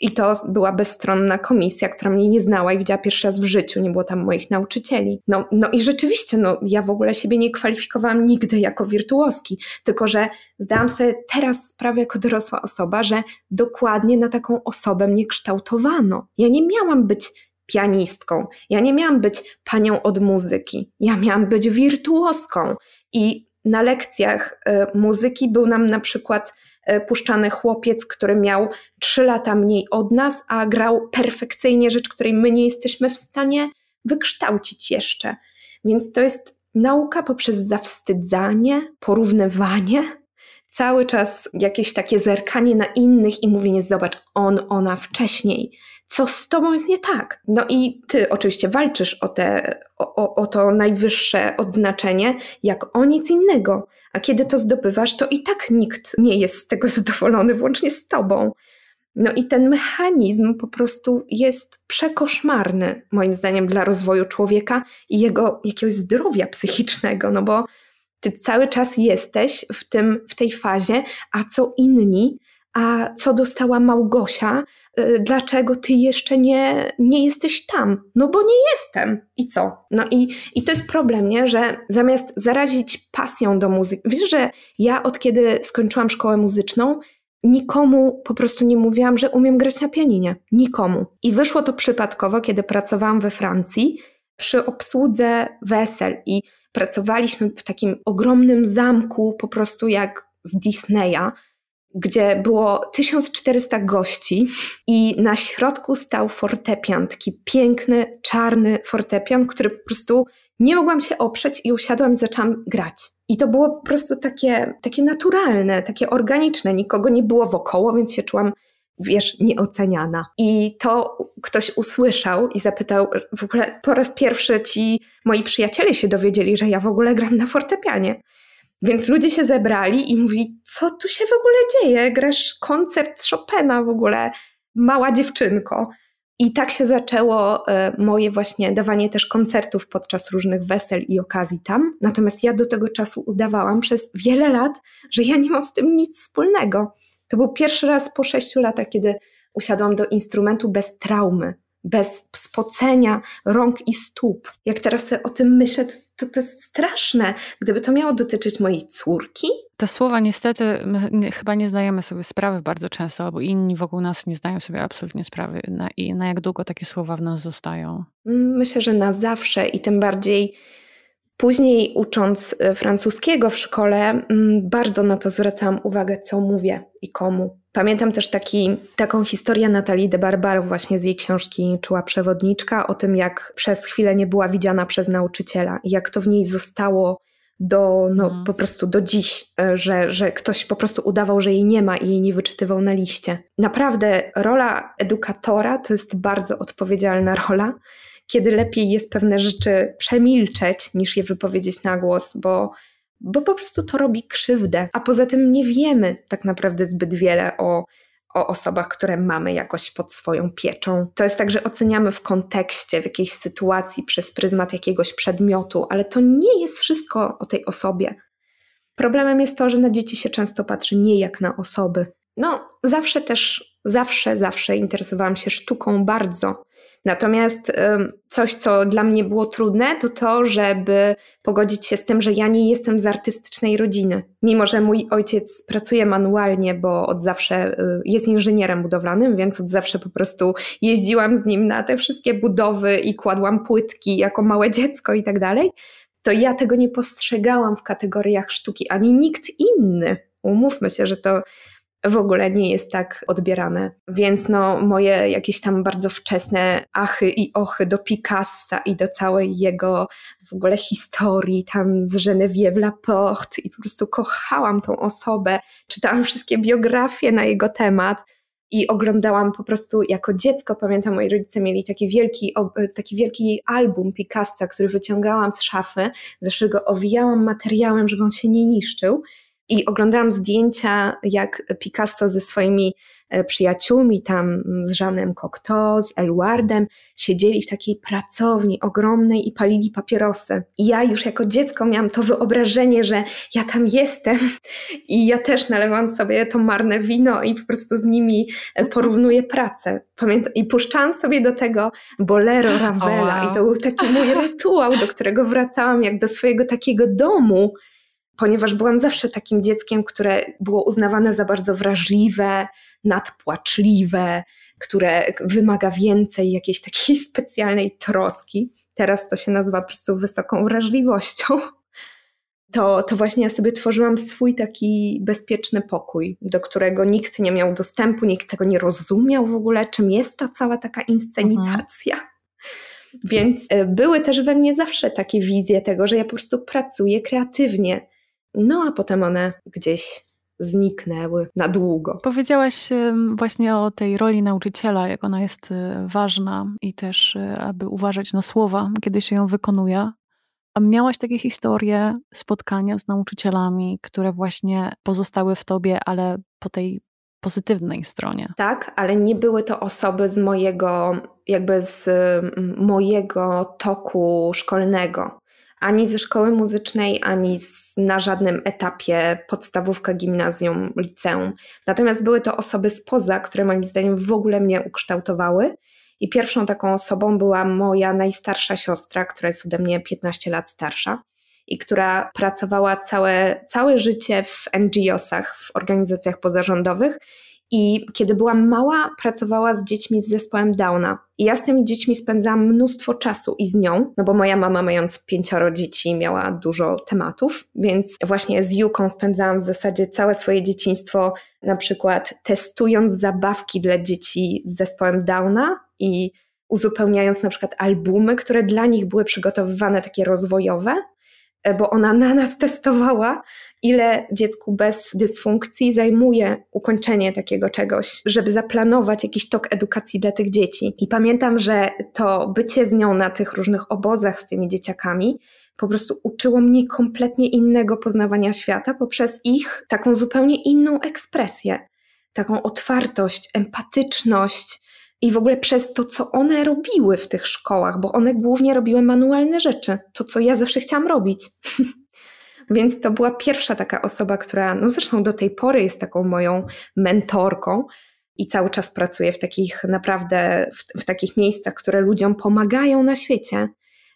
I to była bezstronna komisja, która mnie nie znała i widziała pierwszy raz w życiu, nie było tam moich nauczycieli. No, no i rzeczywiście, no, ja w ogóle siebie nie kwalifikowałam nigdy jako wirtuoski, tylko że zdałam sobie teraz sprawę jako dorosła osoba, że dokładnie na taką osobę mnie kształtowano. Ja nie miałam być pianistką, ja nie miałam być panią od muzyki, ja miałam być wirtuoską. I na lekcjach y, muzyki był nam na przykład puszczany chłopiec, który miał 3 lata mniej od nas, a grał perfekcyjnie rzecz, której my nie jesteśmy w stanie wykształcić jeszcze. Więc to jest nauka poprzez zawstydzanie, porównywanie, cały czas jakieś takie zerkanie na innych i mówienie: Zobacz, on, ona wcześniej co z tobą jest nie tak. No i ty oczywiście walczysz o, te, o, o, to najwyższe odznaczenie, jak o nic innego. A kiedy to zdobywasz, to i tak nikt nie jest z tego zadowolony, włącznie z tobą. No i ten mechanizm po prostu jest przekoszmarny, moim zdaniem, dla rozwoju człowieka i jego jakiegoś zdrowia psychicznego, no bo ty cały czas jesteś w, tym, w tej fazie, a co inni a co dostała Małgosia, y, dlaczego ty jeszcze nie, nie jesteś tam? No bo nie jestem. I co? No i, i to jest problem, nie? że zamiast zarazić pasją do muzyki, wiesz, że ja od kiedy skończyłam szkołę muzyczną, nikomu po prostu nie mówiłam, że umiem grać na pianinie. Nikomu. I wyszło to przypadkowo, kiedy pracowałam we Francji przy obsłudze wesel i pracowaliśmy w takim ogromnym zamku, po prostu jak z Disneya, gdzie było 1400 gości i na środku stał fortepian, taki piękny, czarny fortepian, który po prostu nie mogłam się oprzeć i usiadłam i zaczęłam grać. I to było po prostu takie, takie naturalne, takie organiczne, nikogo nie było wokoło, więc się czułam wiesz, nieoceniana. I to ktoś usłyszał i zapytał, w ogóle po raz pierwszy ci moi przyjaciele się dowiedzieli, że ja w ogóle gram na fortepianie. Więc ludzie się zebrali i mówili, co tu się w ogóle dzieje? Grasz koncert Chopina w ogóle, mała dziewczynko. I tak się zaczęło e, moje właśnie dawanie też koncertów podczas różnych wesel i okazji tam. Natomiast ja do tego czasu udawałam przez wiele lat, że ja nie mam z tym nic wspólnego. To był pierwszy raz po sześciu latach, kiedy usiadłam do instrumentu bez traumy, bez spocenia rąk i stóp. Jak teraz sobie o tym myślę, to, to, to jest straszne. Gdyby to miało dotyczyć mojej córki. Te słowa niestety nie, chyba nie zdajemy sobie sprawy bardzo często, albo inni wokół nas nie zdają sobie absolutnie sprawy na, i na jak długo takie słowa w nas zostają. Myślę, że na zawsze i tym bardziej Później ucząc e, francuskiego w szkole, mm, bardzo na to zwracałam uwagę, co mówię i komu. Pamiętam też taki, taką historię Natalii de Barbar właśnie z jej książki Czuła Przewodniczka o tym, jak przez chwilę nie była widziana przez nauczyciela i jak to w niej zostało do, no, mm. po prostu do dziś, e, że, że ktoś po prostu udawał, że jej nie ma i jej nie wyczytywał na liście. Naprawdę rola edukatora to jest bardzo odpowiedzialna rola kiedy lepiej jest pewne rzeczy przemilczeć, niż je wypowiedzieć na głos, bo, bo po prostu to robi krzywdę. A poza tym nie wiemy tak naprawdę zbyt wiele o, o osobach, które mamy jakoś pod swoją pieczą. To jest tak, że oceniamy w kontekście, w jakiejś sytuacji przez pryzmat jakiegoś przedmiotu, ale to nie jest wszystko o tej osobie. Problemem jest to, że na dzieci się często patrzy nie jak na osoby, No, zawsze też, zawsze, zawsze interesowałam się sztuką bardzo. Natomiast coś, co dla mnie było trudne, to to, żeby pogodzić się z tym, że ja nie jestem z artystycznej rodziny. Mimo, że mój ojciec pracuje manualnie, bo od zawsze y, jest inżynierem budowlanym, więc od zawsze po prostu jeździłam z nim na te wszystkie budowy i kładłam płytki jako małe dziecko i tak dalej, to ja tego nie postrzegałam w kategoriach sztuki, ani nikt inny. Umówmy się, że to w ogóle nie jest tak odbierane. Więc no, moje jakieś tam bardzo wczesne achy i ochy do Picassa i do całej jego w ogóle historii tam z Geneviève Laporte i po prostu kochałam tą osobę. Czytałam wszystkie biografie na jego temat i oglądałam po prostu jako dziecko, pamiętam moi rodzice mieli taki wielki, taki wielki album Picassa, który wyciągałam z szafy, zawsze go owijałam materiałem, żeby on się nie niszczył i oglądałam zdjęcia, jak Picasso ze swoimi e, przyjaciółmi, tam z Jeanem Cocteau, z Eluardem, siedzieli w takiej pracowni ogromnej i palili papierosy. I ja już jako dziecko miałam to wyobrażenie, że ja tam jestem i ja też nalewam sobie to marne wino i po prostu z nimi e, porównuję pracę. Pamiętam, I puszczałam sobie do tego bolero Ravela wow. i to był taki mój rytuał, do którego wracałam jak do swojego takiego domu, ponieważ byłam zawsze takim dzieckiem, które było uznawane za bardzo wrażliwe, nadpłaczliwe, które wymaga więcej jakiejś takiej specjalnej troski. Teraz to się nazywa po prostu wysoką wrażliwością. To, to właśnie ja sobie tworzyłam swój taki bezpieczny pokój, do którego nikt nie miał dostępu, nikt tego nie rozumiał w ogóle, czym jest ta cała taka inscenizacja. Mhm. Więc e, były też we mnie zawsze takie wizje tego, że ja po prostu pracuję kreatywnie, no a potem one gdzieś zniknęły na długo. Powiedziałaś właśnie o tej roli nauczyciela, jak ona jest e, ważna i też, e, aby uważać na słowa, kiedy się ją wykonuje. A miałaś takie historie, spotkania z nauczycielami, które właśnie pozostały w tobie, ale po tej pozytywnej stronie. Tak, ale nie były to osoby z mojego, jakby z mojego toku szkolnego ani ze szkoły muzycznej, ani z, na żadnym etapie podstawówka, gimnazjum, liceum. Natomiast były to osoby spoza, które moim zdaniem w ogóle mnie ukształtowały. I pierwszą taką osobą była moja najstarsza siostra, która jest ode mnie 15 lat starsza i która pracowała całe, całe życie w NGO-sach, w organizacjach pozarządowych i kiedy byłam mała, pracowała z dziećmi z zespołem Downa. I ja z tymi dziećmi spędzałam mnóstwo czasu i z nią, no bo moja mama, mając pięcioro dzieci, miała dużo tematów, więc właśnie z Juką spędzałam w zasadzie całe swoje dzieciństwo, na przykład testując zabawki dla dzieci z zespołem Downa i uzupełniając na przykład albumy, które dla nich były przygotowywane, takie rozwojowe, bo ona na nas testowała, ile dziecku bez dysfunkcji zajmuje ukończenie takiego czegoś, żeby zaplanować jakiś tok edukacji dla tych dzieci. I pamiętam, że to bycie z nią na tych różnych obozach z tymi dzieciakami po prostu uczyło mnie kompletnie innego poznawania świata poprzez ich taką zupełnie inną ekspresję, taką otwartość, empatyczność i w ogóle przez to, co one robiły w tych szkołach, bo one głównie robiły manualne rzeczy, to co ja zawsze chciałam robić. Więc to była pierwsza taka osoba, która, no zresztą do tej pory jest taką moją mentorką i cały czas pracuje w takich naprawdę, w, w takich miejscach, które ludziom pomagają na świecie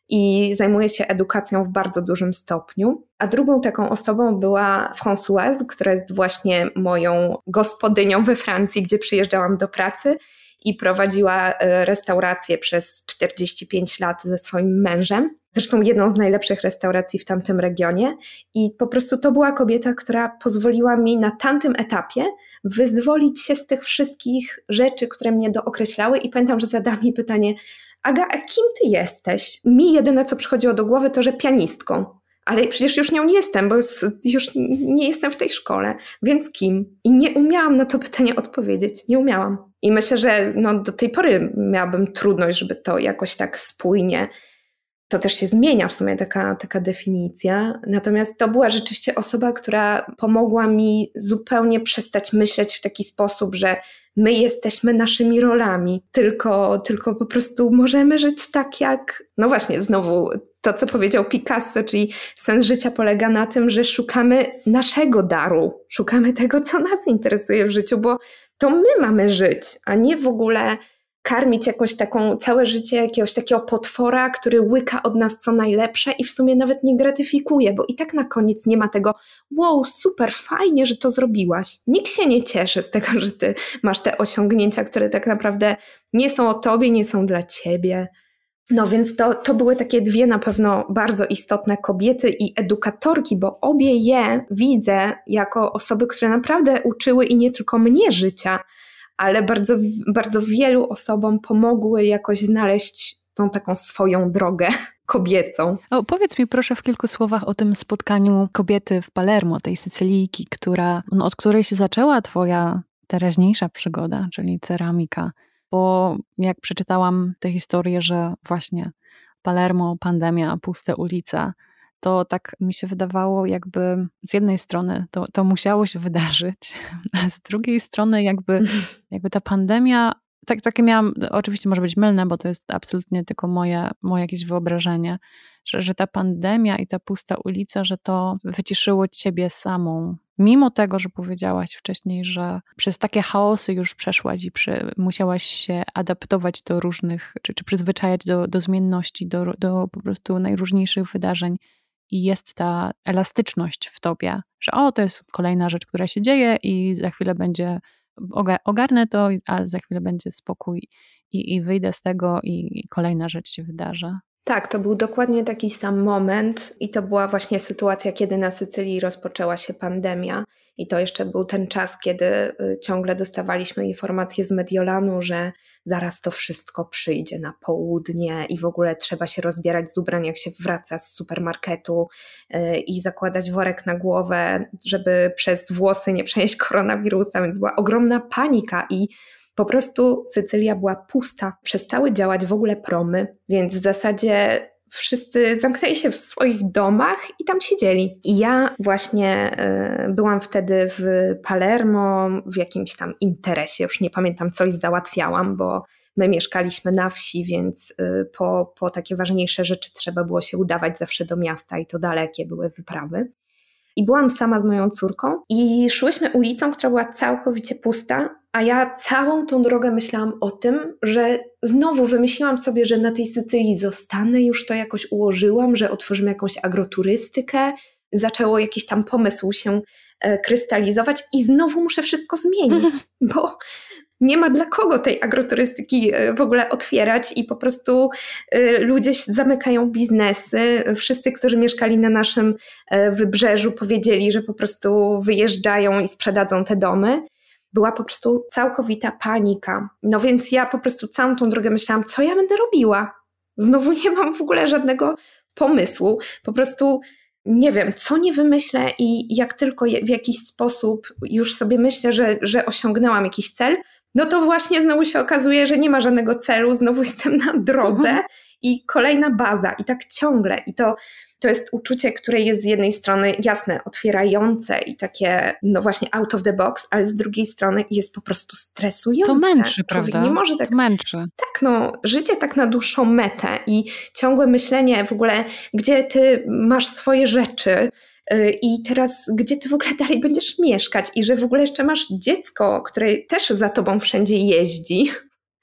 i zajmuje się edukacją w bardzo dużym stopniu. A drugą taką osobą była Françoise, która jest właśnie moją gospodynią we Francji, gdzie przyjeżdżałam do pracy i prowadziła e, restaurację przez 45 lat ze swoim mężem. Zresztą jedną z najlepszych restauracji w tamtym regionie. I po prostu to była kobieta, która pozwoliła mi na tamtym etapie wyzwolić się z tych wszystkich rzeczy, które mnie dookreślały. I pamiętam, że zadała mi pytanie: Aga, a kim ty jesteś? Mi jedyne, co przychodziło do głowy, to że pianistką. Ale przecież już nią nie jestem, bo już nie jestem w tej szkole, więc kim? I nie umiałam na to pytanie odpowiedzieć. Nie umiałam. I myślę, że no, do tej pory miałabym trudność, żeby to jakoś tak spójnie. To też się zmienia w sumie taka, taka definicja. Natomiast to była rzeczywiście osoba, która pomogła mi zupełnie przestać myśleć w taki sposób, że my jesteśmy naszymi rolami, tylko, tylko po prostu możemy żyć tak jak, no właśnie, znowu to, co powiedział Picasso, czyli sens życia polega na tym, że szukamy naszego daru, szukamy tego, co nas interesuje w życiu, bo to my mamy żyć, a nie w ogóle karmić jakoś taką całe życie jakiegoś takiego potwora, który łyka od nas co najlepsze i w sumie nawet nie gratyfikuje, bo i tak na koniec nie ma tego wow, super, fajnie, że to zrobiłaś. Nikt się nie cieszy z tego, że ty masz te osiągnięcia, które tak naprawdę nie są o tobie, nie są dla ciebie. No więc to, to były takie dwie na pewno bardzo istotne kobiety i edukatorki, bo obie je widzę jako osoby, które naprawdę uczyły i nie tylko mnie życia, ale bardzo, bardzo wielu osobom pomogły jakoś znaleźć tą taką swoją drogę kobiecą. O, powiedz mi proszę w kilku słowach o tym spotkaniu kobiety w Palermo, tej Sycylijki, która, no, od której się zaczęła twoja teraźniejsza przygoda, czyli ceramika. Bo jak przeczytałam tę historię, że właśnie Palermo, pandemia, puste ulice, to tak mi się wydawało, jakby z jednej strony to, to musiało się wydarzyć, a z drugiej strony, jakby, jakby ta pandemia, tak, takie miałam, oczywiście może być mylne, bo to jest absolutnie tylko moje, moje jakieś wyobrażenie, że, że ta pandemia i ta pusta ulica, że to wyciszyło ciebie samą. Mimo tego, że powiedziałaś wcześniej, że przez takie chaosy już przeszłaś i przy, musiałaś się adaptować do różnych, czy, czy przyzwyczajać do, do zmienności, do, do po prostu najróżniejszych wydarzeń i jest ta elastyczność w tobie, że o, to jest kolejna rzecz, która się dzieje i za chwilę będzie, ogarnę to, ale za chwilę będzie spokój i, i wyjdę z tego i kolejna rzecz się wydarzy. Tak, to był dokładnie taki sam moment i to była właśnie sytuacja, kiedy na Sycylii rozpoczęła się pandemia. I to jeszcze był ten czas, kiedy y, ciągle dostawaliśmy informacje z Mediolanu, że zaraz to wszystko przyjdzie na południe i w ogóle trzeba się rozbierać z ubrań, jak się wraca z supermarketu y, i zakładać worek na głowę, żeby przez włosy nie przenieść koronawirusa, więc była ogromna panika i po prostu Sycylia była pusta, przestały działać w ogóle promy, więc w zasadzie wszyscy zamknęli się w swoich domach i tam siedzieli. I ja właśnie y, byłam wtedy w Palermo, w jakimś tam interesie, już nie pamiętam, coś załatwiałam, bo my mieszkaliśmy na wsi, więc y, po, po takie ważniejsze rzeczy trzeba było się udawać zawsze do miasta i to dalekie były wyprawy. I byłam sama z moją córką i szłyśmy ulicą, która była całkowicie pusta, a ja całą tą drogę myślałam o tym, że znowu wymyśliłam sobie, że na tej Sycylii zostanę, już to jakoś ułożyłam, że otworzymy jakąś agroturystykę. Zaczęło jakiś tam pomysł się e, krystalizować i znowu muszę wszystko zmienić, bo nie ma dla kogo tej agroturystyki e, w ogóle otwierać i po prostu e, ludzie zamykają biznesy. Wszyscy, którzy mieszkali na naszym wybrzeżu, powiedzieli, że po prostu wyjeżdżają i sprzedadzą te domy była po prostu całkowita panika. No więc ja po prostu całą tą drogę myślałam, co ja będę robiła. Znowu nie mam w ogóle żadnego pomysłu. Po prostu nie wiem, co nie wymyślę i jak tylko w jakiś sposób już sobie myślę, że, że osiągnęłam jakiś cel, no to właśnie znowu się okazuje, że nie ma żadnego celu, znowu jestem na drodze mhm. i kolejna baza i tak ciągle. I to to jest uczucie, które jest z jednej strony jasne, otwierające i takie, no właśnie out of the box, ale z drugiej strony jest po prostu stresujące. To męczy, Człowiek prawda? Nie może tak. To męczy. Tak, no, życie tak na dłuższą metę i ciągłe myślenie w ogóle, gdzie ty masz swoje rzeczy, i teraz, gdzie ty w ogóle dalej będziesz mieszkać, i że w ogóle jeszcze masz dziecko, które też za tobą wszędzie jeździ,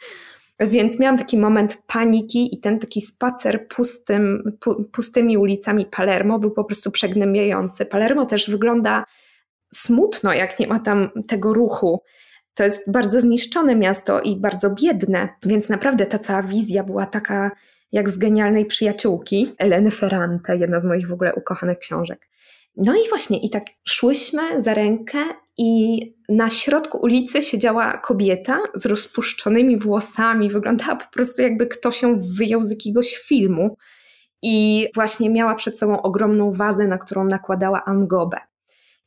więc miałam taki moment paniki i ten taki spacer pustym, pu, pustymi ulicami Palermo był po prostu przegnębiający. Palermo też wygląda smutno, jak nie ma tam tego ruchu. To jest bardzo zniszczone miasto i bardzo biedne, więc naprawdę ta cała wizja była taka jak z genialnej przyjaciółki Eleny Ferrante, jedna z moich w ogóle ukochanych książek. No i właśnie, i tak szłyśmy za rękę, i na środku ulicy siedziała kobieta z rozpuszczonymi włosami. Wyglądała po prostu, jakby ktoś ją wyjął z jakiegoś filmu. I właśnie miała przed sobą ogromną wazę, na którą nakładała angobę.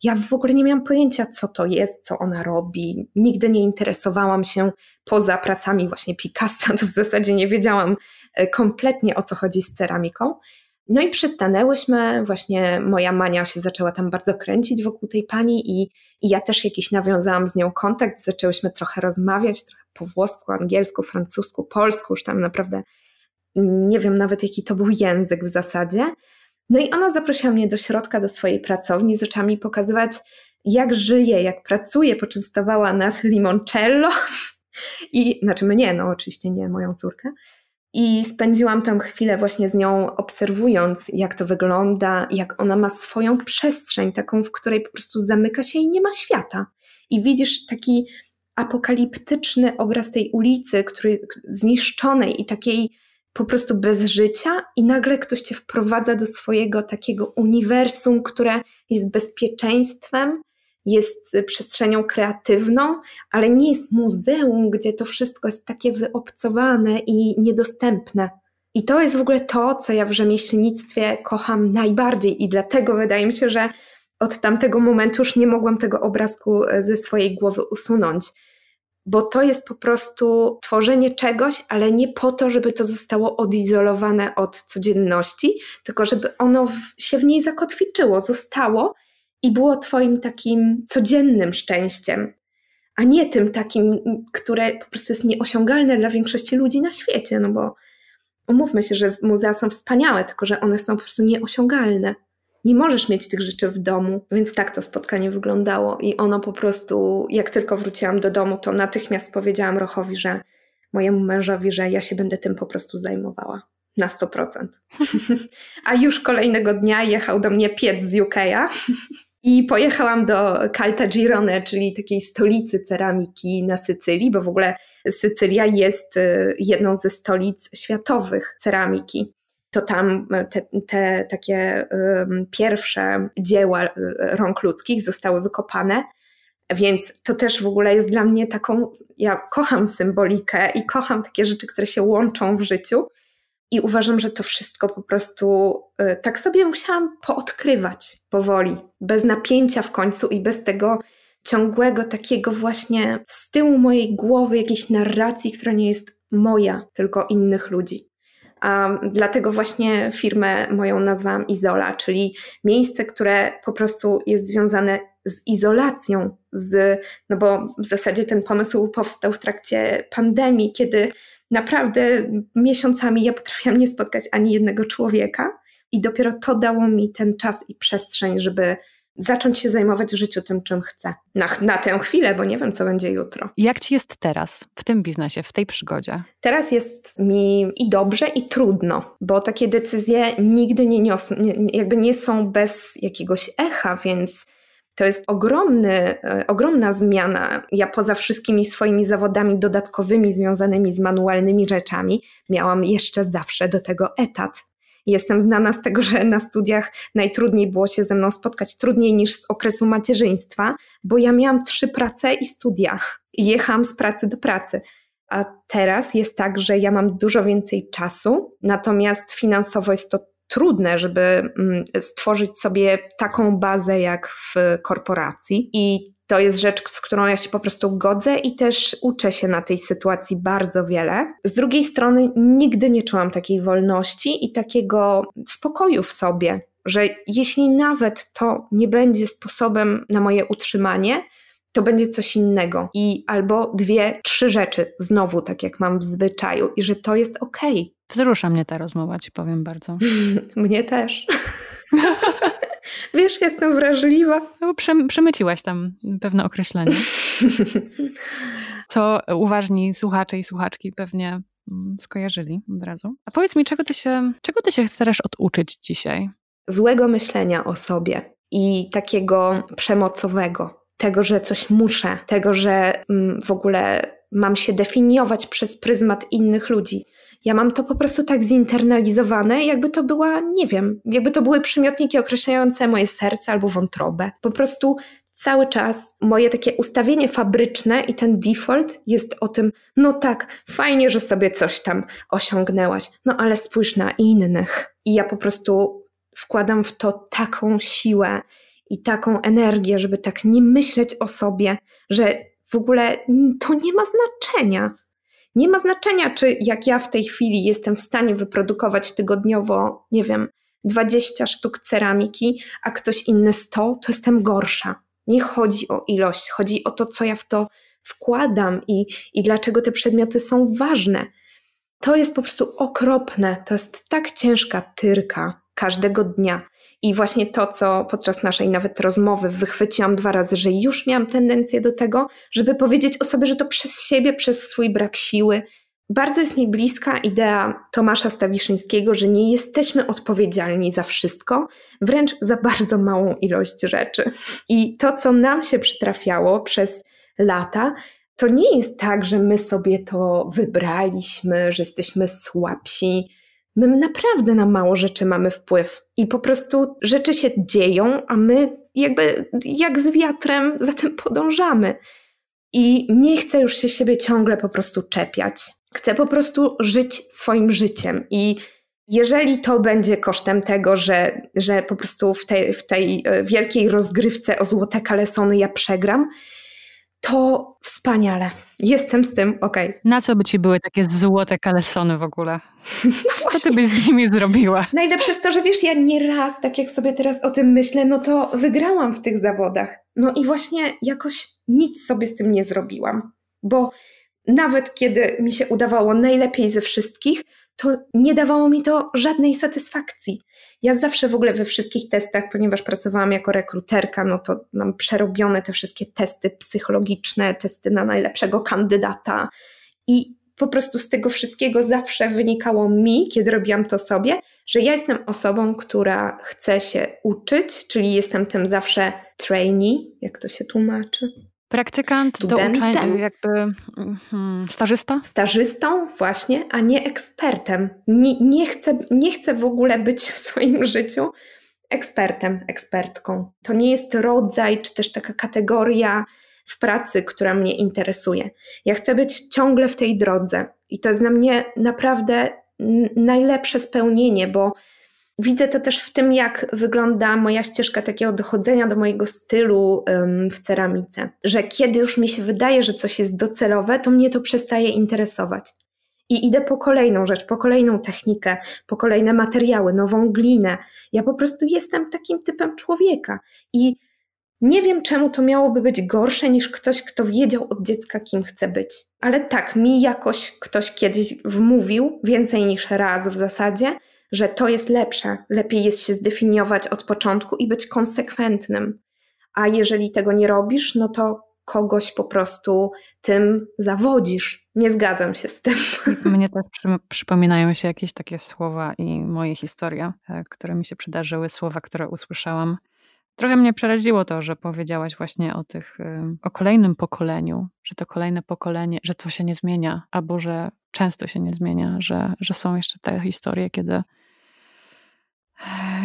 Ja w ogóle nie miałam pojęcia, co to jest, co ona robi. Nigdy nie interesowałam się poza pracami właśnie Picasso, to w zasadzie nie wiedziałam e, kompletnie o co chodzi z ceramiką. No i przystanęłyśmy, właśnie moja Mania się zaczęła tam bardzo kręcić wokół tej pani i, i ja też jakiś nawiązałam z nią kontakt, zaczęłyśmy trochę rozmawiać, trochę po włosku, angielsku, francusku, polsku, już tam naprawdę nie wiem nawet jaki to był język w zasadzie. No i ona zaprosiła mnie do środka, do swojej pracowni, zaczęła mi pokazywać, jak żyje, jak pracuje, poczęstowała nas limoncello. I, znaczy mnie, no oczywiście nie moją córkę. I spędziłam tam chwilę właśnie z nią, obserwując, jak to wygląda, jak ona ma swoją przestrzeń, taką, w której po prostu zamyka się i nie ma świata. I widzisz taki apokaliptyczny obraz tej ulicy, który, zniszczonej i takiej po prostu bez życia, i nagle ktoś cię wprowadza do swojego takiego uniwersum, które jest bezpieczeństwem, jest przestrzenią kreatywną, ale nie jest muzeum, gdzie to wszystko jest takie wyobcowane i niedostępne. I to jest w ogóle to, co ja w rzemieślnictwie kocham najbardziej, i dlatego wydaje mi się, że od tamtego momentu już nie mogłam tego obrazku ze swojej głowy usunąć. Bo to jest po prostu tworzenie czegoś, ale nie po to, żeby to zostało odizolowane od codzienności, tylko żeby ono w, się w niej zakotwiczyło, zostało i było Twoim takim codziennym szczęściem, a nie tym takim, które po prostu jest nieosiągalne dla większości ludzi na świecie. No bo umówmy się, że muzea są wspaniałe, tylko że one są po prostu nieosiągalne. Nie możesz mieć tych rzeczy w domu, więc tak to spotkanie wyglądało. I ono po prostu, jak tylko wróciłam do domu, to natychmiast powiedziałam Rochowi, że mojemu mężowi, że ja się będę tym po prostu zajmowała na 100%. A już kolejnego dnia jechał do mnie piec z UK'a I pojechałam do Caltagirone, czyli takiej stolicy ceramiki na Sycylii, bo w ogóle Sycylia jest y, jedną ze stolic światowych ceramiki. To tam te, te takie um, pierwsze dzieła y, rąk ludzkich zostały wykopane. Więc to też w ogóle jest dla mnie taką, ja kocham symbolikę i kocham takie rzeczy, które się łączą w życiu. I uważam, że to wszystko po prostu y, tak sobie musiałam poodkrywać powoli, bez napięcia w końcu i bez tego ciągłego takiego właśnie z tyłu mojej głowy jakiejś narracji, która nie jest moja, tylko innych ludzi. A dlatego właśnie firmę moją nazwałam Izola, czyli miejsce, które po prostu jest związane z izolacją, z, no bo w zasadzie ten pomysł powstał w trakcie pandemii, kiedy naprawdę miesiącami ja potrafiłam nie spotkać ani jednego człowieka, i dopiero to dało mi ten czas i przestrzeń, żeby zacząć się zajmować w życiu tym, czym chcę. Na, na tę chwilę, bo nie wiem, co będzie jutro. Jak ci jest teraz w tym biznesie, w tej przygodzie? Teraz jest mi i dobrze, i trudno, bo takie decyzje nigdy nie niosą, jakby nie są bez jakiegoś echa, więc to jest ogromny, e, ogromna zmiana. Ja poza wszystkimi swoimi zawodami dodatkowymi związanymi z manualnymi rzeczami, miałam jeszcze zawsze do tego etat. Jestem znana z tego, że na studiach najtrudniej było się ze mną spotkać, trudniej niż z okresu macierzyństwa, bo ja miałam trzy prace i studia. Jechałam z pracy do pracy. A teraz jest tak, że ja mam dużo więcej czasu, natomiast finansowo jest to trudne, żeby mm, stworzyć sobie taką bazę jak w korporacji. I to jest rzecz, z którą ja się po prostu godzę i też uczę się na tej sytuacji bardzo wiele. Z drugiej strony, nigdy nie czułam takiej wolności i takiego spokoju w sobie, że jeśli nawet to nie będzie sposobem na moje utrzymanie, to będzie coś innego. I albo dwie, trzy rzeczy znowu, tak jak mam w zwyczaju, i że to jest okej. Okay. Wzrusza mnie ta rozmowa, ci powiem bardzo. mnie też. Wiesz, jestem wrażliwa. No, przemyciłaś tam pewne określenie. Co uważni słuchacze i słuchaczki pewnie mm, skojarzyli od razu. A powiedz mi, czego ty się, czego ty się chcesz oduczyć dzisiaj? Złego myślenia o sobie i takiego przemocowego tego, że coś muszę, tego, że mm, w ogóle mam się definiować przez pryzmat innych ludzi. Ja mam to po prostu tak zinternalizowane, jakby to była, nie wiem, jakby to były przymiotniki określające moje serce albo wątrobę. Po prostu cały czas moje takie ustawienie fabryczne i ten default jest o tym, no tak, fajnie, że sobie coś tam osiągnęłaś, no ale spójrz na innych. I ja po prostu wkładam w to taką siłę i taką energię, żeby tak nie myśleć o sobie, że w ogóle to nie ma znaczenia. Nie ma znaczenia, czy jak ja w tej chwili jestem w stanie wyprodukować tygodniowo, nie wiem, 20 sztuk ceramiki, a ktoś inny 100, to jestem gorsza. Nie chodzi o ilość, chodzi o to, co ja w to wkładam i, i dlaczego te przedmioty są ważne. To jest po prostu okropne. To jest tak ciężka tyrka każdego dnia. I właśnie to, co podczas naszej nawet rozmowy wychwyciłam dwa razy, że już miałam tendencję do tego, żeby powiedzieć o sobie, że to przez siebie, przez swój brak siły. Bardzo jest mi bliska idea Tomasza Stawiszyńskiego, że nie jesteśmy odpowiedzialni za wszystko, wręcz za bardzo małą ilość rzeczy. I to, co nam się przytrafiało przez lata, to nie jest tak, że my sobie to wybraliśmy, że jesteśmy słabsi, My naprawdę na mało rzeczy mamy wpływ i po prostu rzeczy się dzieją, a my jakby jak z wiatrem za tym podążamy. I nie chcę już się siebie ciągle po prostu czepiać. Chcę po prostu żyć swoim życiem i jeżeli to będzie kosztem tego, że, że po prostu w tej, w tej e, wielkiej rozgrywce o złote kalesony ja przegram, to wspaniale. Jestem z tym ok. Na co by ci były takie złote kalesony w ogóle? No co ty byś z nimi zrobiła? Najlepsze jest to, że wiesz, ja nieraz, tak jak sobie teraz o tym myślę, no to wygrałam w tych zawodach. No i właśnie jakoś nic sobie z tym nie zrobiłam. Bo nawet kiedy mi się udawało najlepiej ze wszystkich, to nie dawało mi to żadnej satysfakcji. Ja zawsze w ogóle we wszystkich testach, ponieważ pracowałam jako rekruterka, no to mam przerobione te wszystkie testy psychologiczne, testy na najlepszego kandydata i po prostu z tego wszystkiego zawsze wynikało mi, kiedy robiłam to sobie, że ja jestem osobą, która chce się uczyć, czyli jestem tym zawsze trainee, jak to się tłumaczy. Praktykant Studentem. do uczenia, jakby hmm, stażysta? Stażystą właśnie, a nie ekspertem. Nie, nie, chcę, nie chcę w ogóle być w swoim życiu ekspertem, ekspertką. To nie jest rodzaj, czy też taka kategoria w pracy, która mnie interesuje. Ja chcę być ciągle w tej drodze i to jest dla mnie naprawdę najlepsze spełnienie, bo Widzę to też w tym, jak wygląda moja ścieżka takiego dochodzenia do mojego stylu w ceramice. Że kiedy już mi się wydaje, że coś jest docelowe, to mnie to przestaje interesować. I idę po kolejną rzecz, po kolejną technikę, po kolejne materiały, nową glinę. Ja po prostu jestem takim typem człowieka. I nie wiem, czemu to miałoby być gorsze niż ktoś, kto wiedział od dziecka, kim chce być. Ale tak, mi jakoś ktoś kiedyś wmówił, więcej niż raz w zasadzie, że to jest lepsze. Lepiej jest się zdefiniować od początku i być konsekwentnym. A jeżeli tego nie robisz, no to kogoś po prostu tym zawodzisz. Nie zgadzam się z tym. Mnie też przy, przypominają się jakieś takie słowa i moje historie, e, które mi się przydarzyły, słowa, które usłyszałam. Trochę mnie przeraziło to, że powiedziałaś właśnie o tych, o kolejnym pokoleniu, że to kolejne pokolenie, że to się nie zmienia, albo że często się nie zmienia, że, że są jeszcze te historie, kiedy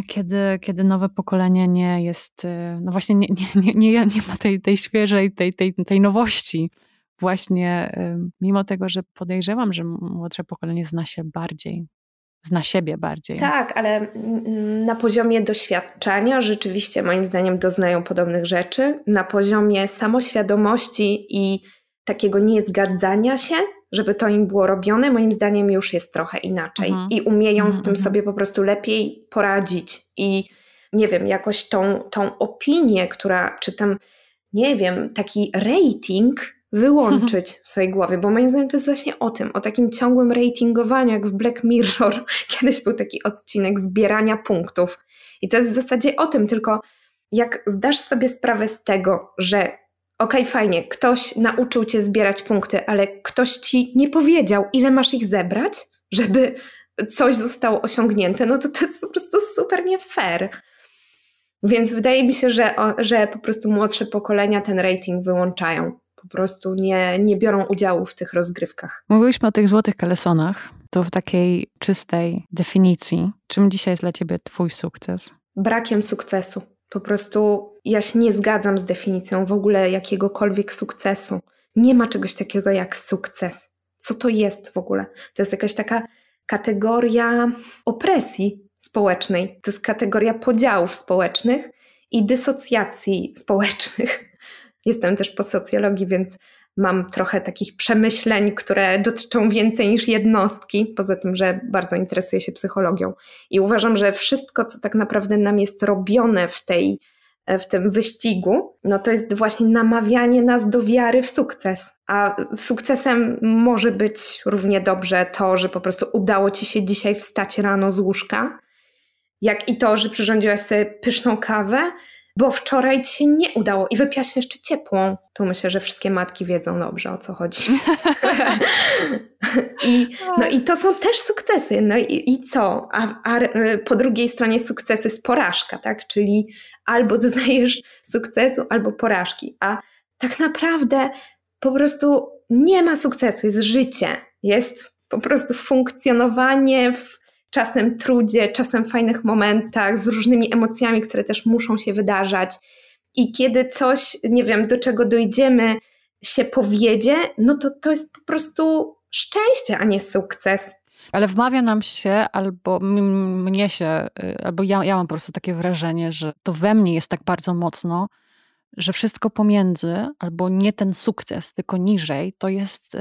kiedy, kiedy nowe pokolenie nie jest, y, no właśnie nie, nie, nie, nie, ma tej, tej świeżej, tej, tej, tej nowości. Właśnie mimo tego, że podejrzewam, że młodsze pokolenie zna się bardziej, zna siebie bardziej. Tak, ale na poziomie doświadczenia rzeczywiście moim zdaniem doznają podobnych rzeczy. Na poziomie samoświadomości i takiego niezgadzania się żeby to im było robione, moim zdaniem już jest trochę inaczej mhm. i umieją z tym mhm. sobie po prostu lepiej poradzić i nie wiem, jakoś tą, tą opinię, która, czy tam, nie wiem, taki rating wyłączyć w swojej głowie, bo moim zdaniem to jest właśnie o tym, o takim ciągłym ratingowaniu, jak w Black Mirror. Kiedyś był taki odcinek zbierania punktów. I to jest w zasadzie o tym, tylko jak zdasz sobie sprawę z tego, że okej, okay, fajnie, ktoś nauczył cię zbierać punkty, ale ktoś ci nie powiedział, ile masz ich zebrać, żeby coś zostało osiągnięte, no to to jest po prostu super nie fair. Więc wydaje mi się, że, że po prostu młodsze pokolenia ten rating wyłączają. Po prostu nie, nie biorą udziału w tych rozgrywkach. Mówiliśmy o tych złotych kalesonach. To w takiej czystej definicji. Czym dzisiaj jest dla ciebie twój sukces? Brakiem sukcesu. Po prostu ja się nie zgadzam z definicją w ogóle jakiegokolwiek sukcesu. Nie ma czegoś takiego jak sukces. Co to jest w ogóle? To jest jakaś taka kategoria opresji społecznej, to jest kategoria podziałów społecznych i dysocjacji społecznych. Jestem też po socjologii, więc mam trochę takich przemyśleń, które dotyczą więcej niż jednostki, poza tym, że bardzo interesuję się psychologią. I uważam, że wszystko, co tak naprawdę nam jest robione w tej e, w tym wyścigu, no to jest właśnie namawianie nas do wiary w sukces. A sukcesem może być równie dobrze to, że po prostu udało ci się dzisiaj wstać rano z łóżka, jak i to, że przyrządziłaś sobie pyszną kawę, bo wczoraj ci się nie udało i wypiłaś jeszcze ciepłą. Tu myślę, że wszystkie matki wiedzą dobrze o co chodzi. I, no i to są też sukcesy. No i, i co? A, a, po drugiej stronie sukcesy jest porażka, tak? Czyli albo doznajesz sukcesu, albo porażki. A tak naprawdę po prostu nie ma sukcesu, jest życie. Jest po prostu funkcjonowanie w czasem trudzie, czasem fajnych momentach, z różnymi emocjami, które też muszą się wydarzać. I kiedy coś, nie wiem, do czego dojdziemy, się powiedzie, no to to jest po prostu szczęście, a nie sukces. Ale wmawia nam się, albo mnie się, y, albo ja, ja mam po prostu takie wrażenie, że to we mnie jest tak bardzo mocno, że wszystko pomiędzy, albo nie ten sukces, tylko niżej, to jest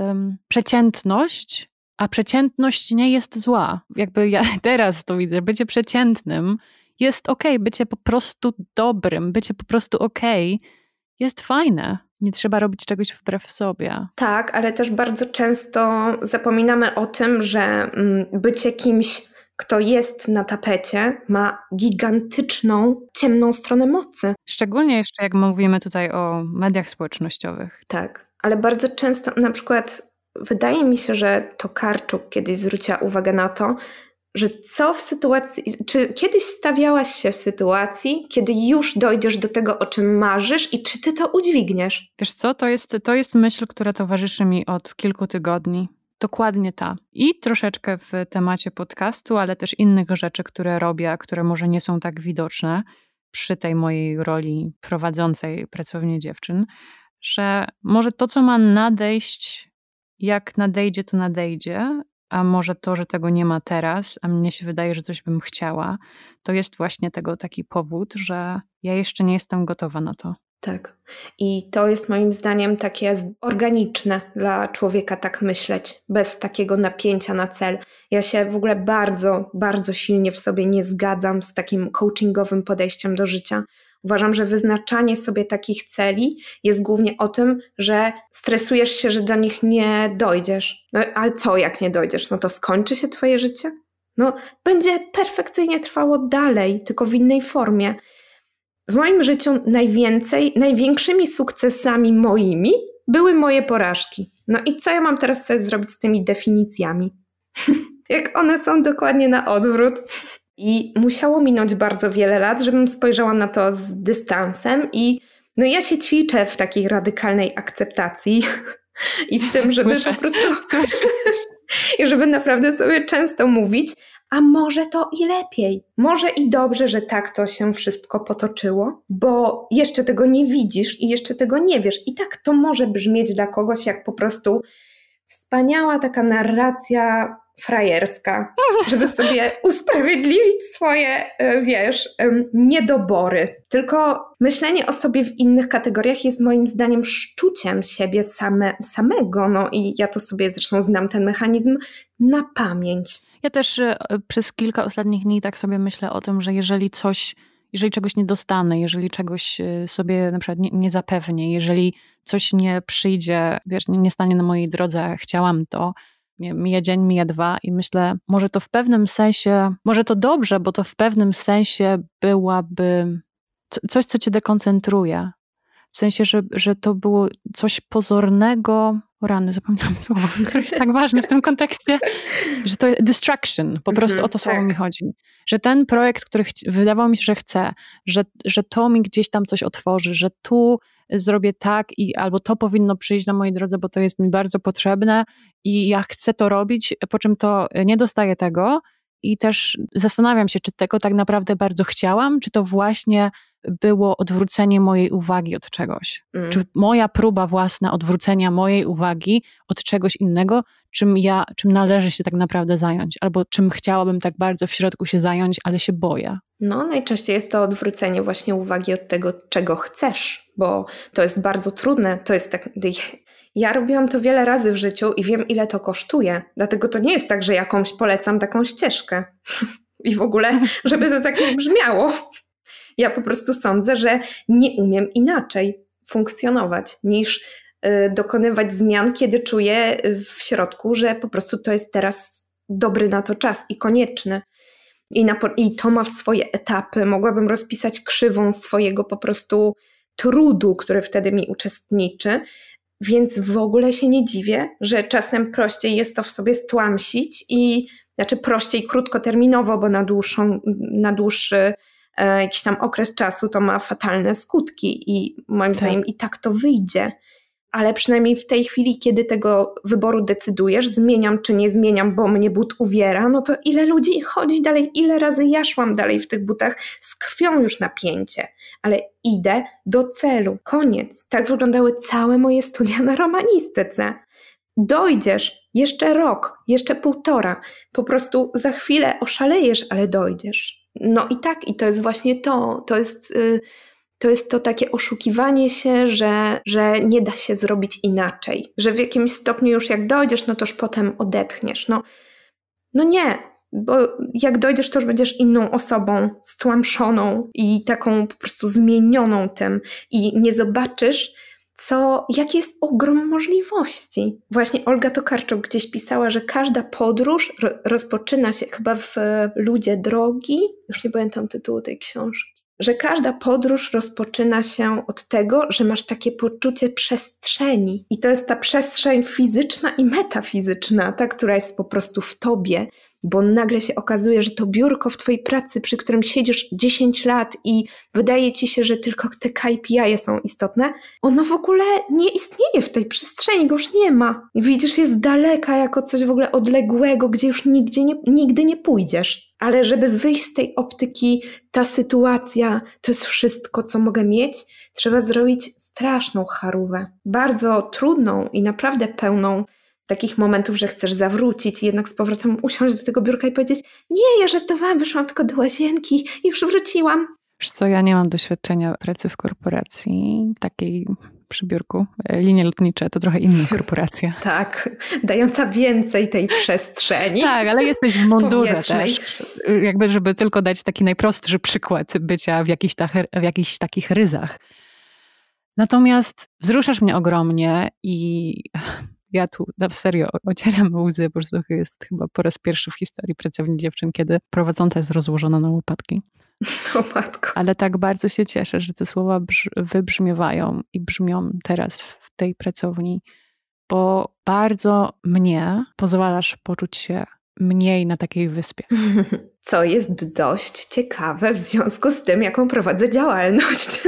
przeciętność a przeciętność nie jest zła. Jakby ja teraz to widzę, bycie przeciętnym jest ok, bycie po prostu dobrym, bycie po prostu ok jest fajne. Nie trzeba robić czegoś wbrew sobie. Tak, ale też bardzo często zapominamy o tym, że mm, bycie kimś, kto jest na tapecie, ma gigantyczną, ciemną stronę mocy. Szczególnie jeszcze jak mówimy tutaj o mediach społecznościowych. Tak, ale bardzo często na przykład wydaje mi się, że to Karczuk kiedyś zwróciła uwagę na to, że co w sytuacji, czy kiedyś stawiałaś się w sytuacji, kiedy już dojdziesz do tego, o czym marzysz i czy ty to udźwigniesz? Wiesz co, to jest, to jest myśl, która towarzyszy mi od kilku tygodni. Dokładnie ta. I troszeczkę w temacie podcastu, ale też innych rzeczy, które robię, które może nie są tak widoczne przy tej mojej roli prowadzącej pracownię dziewczyn, że może to, co ma nadejść jak nadejdzie, to nadejdzie, a może to, że tego nie ma teraz, a mnie się wydaje, że coś bym chciała, to jest właśnie tego taki powód, że ja jeszcze nie jestem gotowa na to. Tak. I to jest moim zdaniem takie organiczne dla człowieka tak myśleć, bez takiego napięcia na cel. Ja się w ogóle bardzo, bardzo silnie w sobie nie zgadzam z takim coachingowym podejściem do życia. Uważam, że wyznaczanie sobie takich celi jest głównie o tym, że stresujesz się, że do nich nie dojdziesz. No ale co, jak nie dojdziesz? No to skończy się Twoje życie? No, będzie perfekcyjnie trwało dalej, tylko w innej formie. W moim życiu najwięcej, największymi sukcesami moimi były moje porażki. No i co ja mam teraz sobie zrobić z tymi definicjami? Jak one są dokładnie na odwrót. I musiało minąć bardzo wiele lat, żebym spojrzała na to z dystansem i no ja się ćwiczę w takiej radykalnej akceptacji i w tym, żeby po prostu i żeby naprawdę sobie często mówić, a może to i lepiej. Może i dobrze, że tak to się wszystko potoczyło, bo jeszcze tego nie widzisz i jeszcze tego nie wiesz. I tak to może brzmieć dla kogoś jak po prostu wspaniała taka narracja frajerska, żeby sobie usprawiedliwić swoje, e, wiesz, niedobory. Tylko myślenie o sobie w innych kategoriach jest moim zdaniem szczuciem siebie same, samego. No i ja to sobie zresztą znam ten mechanizm na pamięć. Ja też e, przez kilka ostatnich dni tak sobie myślę o tym, że jeżeli coś, jeżeli czegoś nie dostanę, jeżeli czegoś e, sobie na przykład nie, nie zapewnię, jeżeli coś nie przyjdzie, wiesz, nie, nie stanie na mojej drodze, chciałam to, nie, mija dzień, mija dwa i myślę, może to w pewnym sensie, może to dobrze, bo to w pewnym sensie byłaby coś, co cię dekoncentruje. W sensie, że, że to było coś pozornego. O rany, zapomniałam słowa, które jest tak ważne w tym kontekście, że to jest distraction. Po prostu mm -hmm, o to słowo tak. mi chodzi. Że ten projekt, który wydawał mi się, że chcę, że, że to mi gdzieś tam coś otworzy, że tu zrobię tak i albo to powinno przyjść na mojej drodze, bo to jest mi bardzo potrzebne i ja chcę to robić, po czym to nie dostaję tego i też zastanawiam się, czy tego tak naprawdę bardzo chciałam, czy to właśnie było odwrócenie mojej uwagi od czegoś. Mm. Czy moja próba własna odwrócenia mojej uwagi od czegoś innego, czym ja, czym należy się tak naprawdę zająć, albo czym chciałabym tak bardzo w środku się zająć, ale się boję. No, najczęściej jest to odwrócenie właśnie uwagi od tego, czego chcesz, bo to jest bardzo trudne. To jest tak. Ja robiłam to wiele razy w życiu i wiem, ile to kosztuje. Dlatego to nie jest tak, że jakąś polecam taką ścieżkę. I w ogóle, żeby to tak nie brzmiało. Ja po prostu sądzę, że nie umiem inaczej funkcjonować niż y, dokonywać zmian, kiedy czuję w środku, że po prostu to jest teraz dobry na to czas i konieczny. I, na, I to ma swoje etapy. Mogłabym rozpisać krzywą swojego po prostu trudu, który wtedy mi uczestniczy, więc w ogóle się nie dziwię, że czasem prościej jest to w sobie stłamsić i znaczy prościej krótkoterminowo, bo na, dłuższą, na dłuższy e, jakiś tam okres czasu to ma fatalne skutki i moim tak. zdaniem i tak to wyjdzie ale przynajmniej w tej chwili, kiedy tego wyboru decydujesz, zmieniam czy nie zmieniam, bo mnie but uwiera, no to ile ludzi chodzi dalej, ile razy ja szłam dalej w tych butach z krwią już napięcie, ale idę do celu, koniec. Tak wyglądały całe moje studia na romanistyce. Dojdziesz jeszcze rok, jeszcze półtora, po prostu za chwilę oszalejesz, ale dojdziesz. No i tak, i to jest właśnie to, to jest... Yy, to jest to takie oszukiwanie się, że, że nie da się zrobić inaczej, że w jakimś stopniu już jak dojdziesz, no to już potem odetchniesz. No, no nie, bo jak dojdziesz, to już będziesz inną osobą, stłamszoną i taką po prostu zmienioną tym i nie zobaczysz, co, jaki jest ogrom możliwości. Właśnie Olga Tokarczuk gdzieś pisała, że każda podróż ro, rozpoczyna się chyba w Ludzie Drogi, już nie pamiętam tytułu tej książki, że każda podróż rozpoczyna się od tego, że masz takie poczucie przestrzeni. I to jest ta przestrzeń fizyczna i metafizyczna, ta, która jest po prostu w tobie, bo nagle się okazuje, że to biurko w twojej pracy, przy którym siedzisz 10 lat i wydaje ci się, że tylko te KPI są istotne, ono w ogóle nie istnieje w tej przestrzeni, go już nie ma. Widzisz je z daleka jako coś w ogóle odległego, gdzie już nigdzie nie, nigdy nie pójdziesz. Ale żeby wyjść z tej optyki, ta sytuacja to jest wszystko, co mogę mieć, trzeba zrobić straszną charówę. Bardzo trudną i naprawdę pełną takich momentów, że chcesz zawrócić i jednak z powrotem usiąść do tego biurka i powiedzieć: Nie, ja żartowałam, wyszłam tylko do łazienki i już wróciłam. Wiesz co, ja nie mam doświadczenia pracy w korporacji takiej przy biurku. Linie lotnicze to trochę inna korporacja. tak, dająca więcej tej przestrzeni. tak, ale jesteś w mundurze też. Jakby, żeby tylko dać taki najprostszy przykład bycia w jakichś, ta, w jakichś takich ryzach. Natomiast wzruszasz mnie ogromnie i ja tu na serio ocieram łzy, po prostu jest chyba po raz pierwszy w historii pracowni dziewczyn, kiedy prowadząca jest rozłożona na łopatki. To matko. Ale tak bardzo się cieszę, że te słowa wybrzmiewają i brzmią teraz w tej pracowni, bo bardzo mnie pozwalasz poczuć się mniej na takiej wyspie. Co jest dość ciekawe w związku z tym, jaką prowadzę działalność.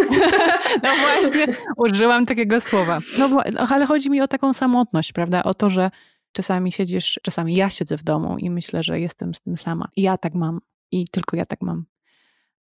No właśnie, użyłam takiego słowa. No, no ale chodzi mi o taką samotność, prawda? O to, że czasami siedzisz, czasami ja siedzę w domu i myślę, że jestem z tym sama. I ja tak mam. I tylko ja tak mam.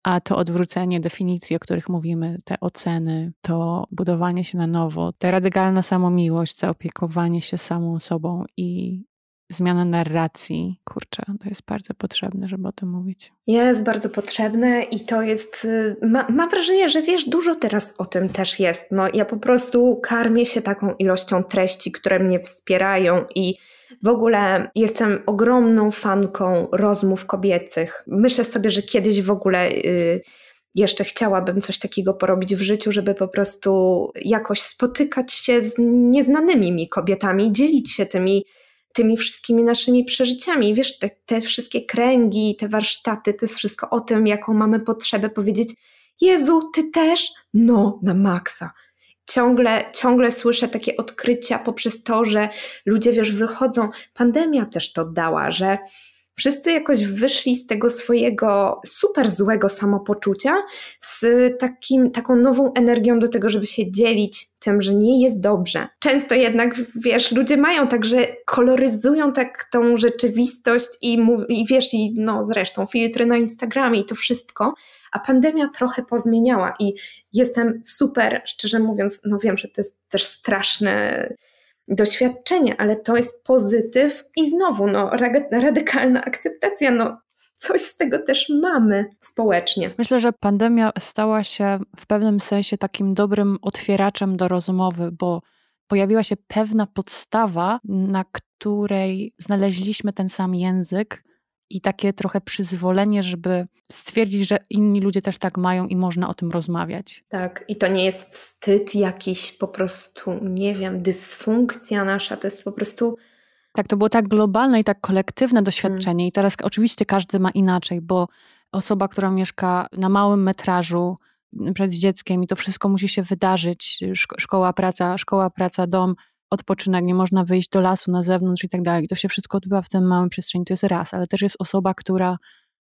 A to odwrócenie definicji, o których mówimy, te oceny, to budowanie się na nowo, ta radykalna samomiłość, zaopiekowanie się samą sobą i zmiana narracji, kurczę, to jest bardzo potrzebne, żeby o tym mówić. Jest bardzo potrzebne i to jest, y, ma, mam wrażenie, że wiesz, dużo teraz o tym też jest. No, ja po prostu karmię się taką ilością treści, które mnie wspierają i w ogóle jestem ogromną fanką rozmów kobiecych. Myślę sobie, że kiedyś w ogóle... Yy, jeszcze chciałabym coś takiego porobić w życiu, żeby po prostu jakoś spotykać się z nieznanymi mi kobietami, dzielić się tymi tymi wszystkimi naszymi przeżyciami. Wiesz, te, te wszystkie kręgi, te warsztaty, to jest wszystko o tym, jaką mamy potrzebę powiedzieć: Jezu, ty też? No, na maksa. Ciągle, ciągle słyszę takie odkrycia poprzez to, że ludzie, wiesz, wychodzą. Pandemia też to dała, że Wszyscy jakoś wyszli z tego swojego super złego samopoczucia z takim, taką nową energią do tego, żeby się dzielić tym, że nie jest dobrze. Często jednak, wiesz, ludzie mają tak, że koloryzują tak tą rzeczywistość i, mów, i wiesz, i no zresztą filtry na Instagramie i to wszystko, a pandemia trochę pozmieniała i jestem super, szczerze mówiąc, no wiem, że to jest też straszne doświadczenie, ale to jest pozytyw i znowu no, radykalna akceptacja. No, coś z tego też mamy społecznie. Myślę, że pandemia stała się w pewnym sensie takim dobrym otwieraczem do rozmowy, bo pojawiła się pewna podstawa, na której znaleźliśmy ten sam język i takie trochę przyzwolenie, żeby stwierdzić, że inni ludzie też tak mają i można o tym rozmawiać. Tak, i to nie jest wstyd jakiś po prostu, nie wiem, dysfunkcja nasza, to jest po prostu. Tak, to było tak globalne i tak kolektywne doświadczenie, hmm. i teraz oczywiście każdy ma inaczej, bo osoba, która mieszka na małym metrażu, przed dzieckiem i to wszystko musi się wydarzyć. Szkoła, praca, szkoła, praca, dom, odpoczynek, nie można wyjść do lasu na zewnątrz i tak dalej. To się wszystko odbywa w tym małym przestrzeni. To jest raz, ale też jest osoba, która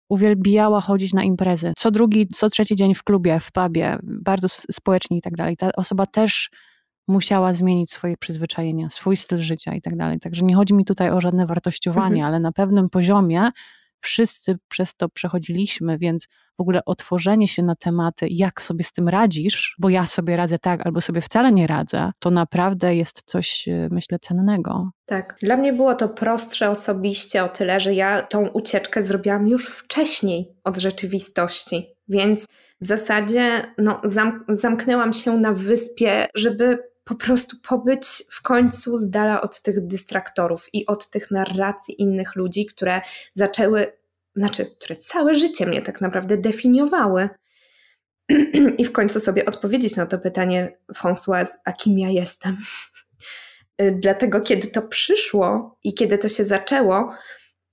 uwielbiała chodzić na imprezy. Co drugi, co trzeci dzień w klubie, w pubie, bardzo społecznie i tak dalej. Ta osoba też musiała zmienić swoje przyzwyczajenia, swój styl życia i tak dalej. Także nie chodzi mi tutaj o żadne wartościowanie, mhm. ale na pewnym poziomie wszyscy przez to przechodziliśmy, więc w ogóle otworzenie się na tematy, jak sobie z tym radzisz, bo ja sobie radzę tak, albo sobie wcale nie radzę, to naprawdę jest coś, e, myślę, cennego. Tak. Dla mnie było to prostsze osobiście o tyle, że ja tą ucieczkę zrobiłam już wcześniej od rzeczywistości. Więc w zasadzie no, zam zamknęłam się na wyspie, żeby po prostu pobyć w końcu z dala od tych dystraktorów i od tych narracji innych ludzi, które zaczęły, znaczy, które całe życie mnie tak naprawdę definiowały. I w końcu sobie odpowiedzieć na to pytanie, Françoise, a kim ja jestem? Dlatego, kiedy to przyszło i kiedy to się zaczęło,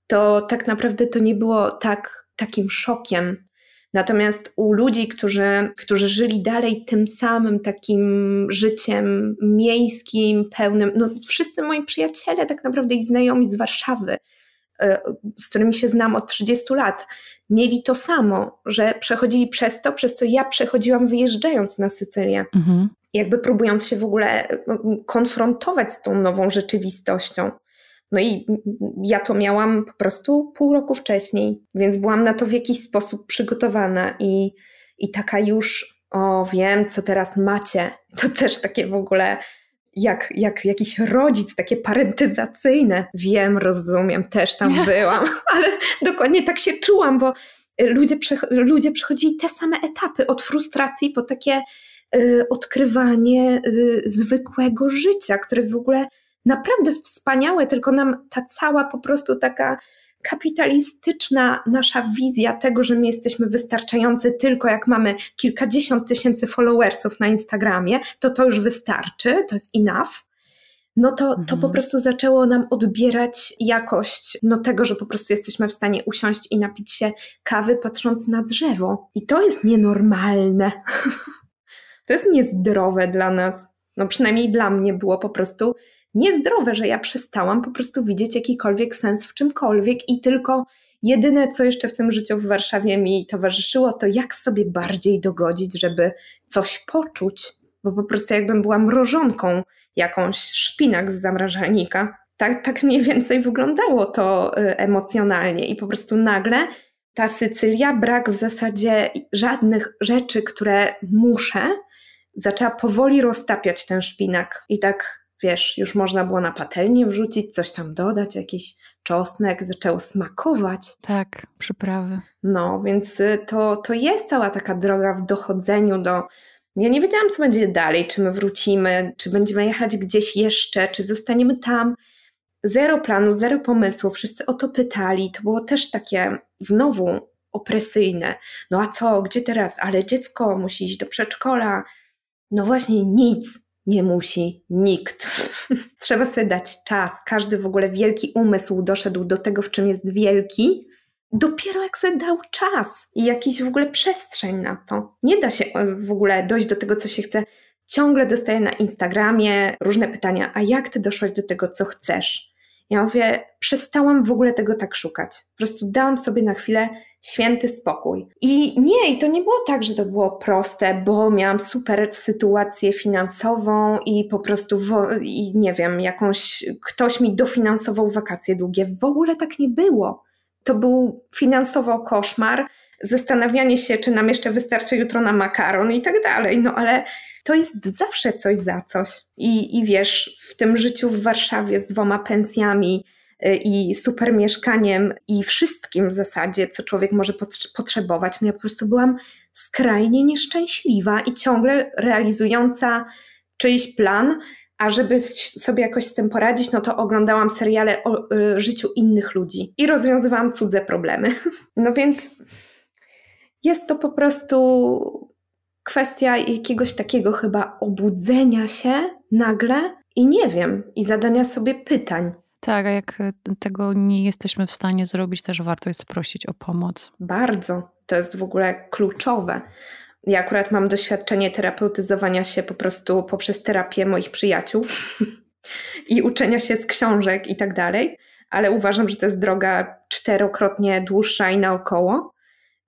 to tak naprawdę to nie było tak, takim szokiem, Natomiast u ludzi, którzy, którzy żyli dalej tym samym takim życiem miejskim, pełnym, no wszyscy moi przyjaciele tak naprawdę i znajomi z Warszawy, e, z którymi się znam od 30 lat, mieli to samo, że przechodzili przez to, przez co ja przechodziłam wyjeżdżając na Sycylię. Mhm. Jakby próbując się w ogóle no, konfrontować z tą nową rzeczywistością. No i ja to miałam po prostu pół roku wcześniej, więc byłam na to w jakiś sposób przygotowana i, i taka już, o wiem, co teraz macie. To też takie w ogóle jak, jak jakiś rodzic, takie parentyzacyjne. Wiem, rozumiem, też tam byłam, ale dokładnie tak się czułam, bo ludzie, ludzie przechodzili te same etapy od frustracji po takie y, odkrywanie y, zwykłego życia, które jest w ogóle naprawdę wspaniałe, tylko nam ta cała po prostu taka kapitalistyczna nasza wizja tego, że my jesteśmy wystarczający tylko jak mamy kilkadziesiąt tysięcy followersów na Instagramie, to to już wystarczy, to jest enough. No to, to mhm. po prostu zaczęło nam odbierać jakość no tego, że po prostu jesteśmy w stanie usiąść i napić się kawy patrząc na drzewo. I to jest nienormalne. to jest niezdrowe dla nas. No przynajmniej dla mnie było po prostu niezdrowe, że ja przestałam po prostu widzieć jakikolwiek sens w czymkolwiek i tylko jedyne, co jeszcze w tym życiu w Warszawie mi towarzyszyło, to jak sobie bardziej dogodzić, żeby coś poczuć, bo po prostu jakbym była mrożonką, jakąś szpinak z zamrażalnika. Tak, tak mniej więcej wyglądało to y, emocjonalnie i po prostu nagle ta Sycylia, brak w zasadzie żadnych rzeczy, które muszę, zaczęła powoli roztapiać ten szpinak. I tak wiesz, już można było na patelnię wrzucić, coś tam dodać, jakiś czosnek, zaczęło smakować. Tak, przyprawy. No, więc y, to, to jest cała taka droga w dochodzeniu do. Ja nie wiedziałam, co będzie dalej, czy my wrócimy, czy będziemy jechać gdzieś jeszcze, czy zostaniemy tam. Zero planu, zero pomysłu, wszyscy o to pytali. To było też takie znowu opresyjne. No a co, gdzie teraz? Ale dziecko musi iść do przedszkola. No właśnie, nic nie musi nikt. Trzeba sobie dać czas. Każdy w ogóle wielki umysł doszedł do tego, w czym jest wielki, dopiero jak sobie dał czas i jakiś w ogóle przestrzeń na to. Nie da się w ogóle dojść do tego, co się chce. Ciągle dostaję na Instagramie różne pytania, a jak ty doszłaś do tego, co chcesz? Ja mówię, przestałam w ogóle tego tak szukać. Po prostu dałam sobie na chwilę święty spokój. I nie, i to nie było tak, że to było proste, bo miałam super sytuację finansową i po prostu, wo, i nie wiem, jakąś, ktoś mi dofinansował wakacje długie. W ogóle tak nie było. To był finansowo koszmar, zastanawianie się, czy nam jeszcze wystarczy jutro na makaron i tak dalej. No ale to jest zawsze coś za coś. I, i wiesz, w tym życiu w Warszawie z dwoma pensjami, Y, i super mieszkaniem i wszystkim w zasadzie, co człowiek może potrzebować. No ja po prostu byłam skrajnie nieszczęśliwa i ciągle realizująca czyjś plan, A żeby sobie jakoś z tym poradzić, no to oglądałam seriale o y, życiu innych ludzi i rozwiązywałam cudze problemy. No więc jest to po prostu kwestia jakiegoś takiego chyba obudzenia się nagle i nie wiem, i zadania sobie pytań. Tak, a jak tego nie jesteśmy w stanie zrobić, też warto jest prosić o pomoc. Bardzo. To jest w ogóle kluczowe. Ja akurat mam doświadczenie terapeutyzowania się po prostu poprzez terapię moich przyjaciół i uczenia się z książek i tak dalej, ale uważam, że to jest droga czterokrotnie dłuższa i naokoło.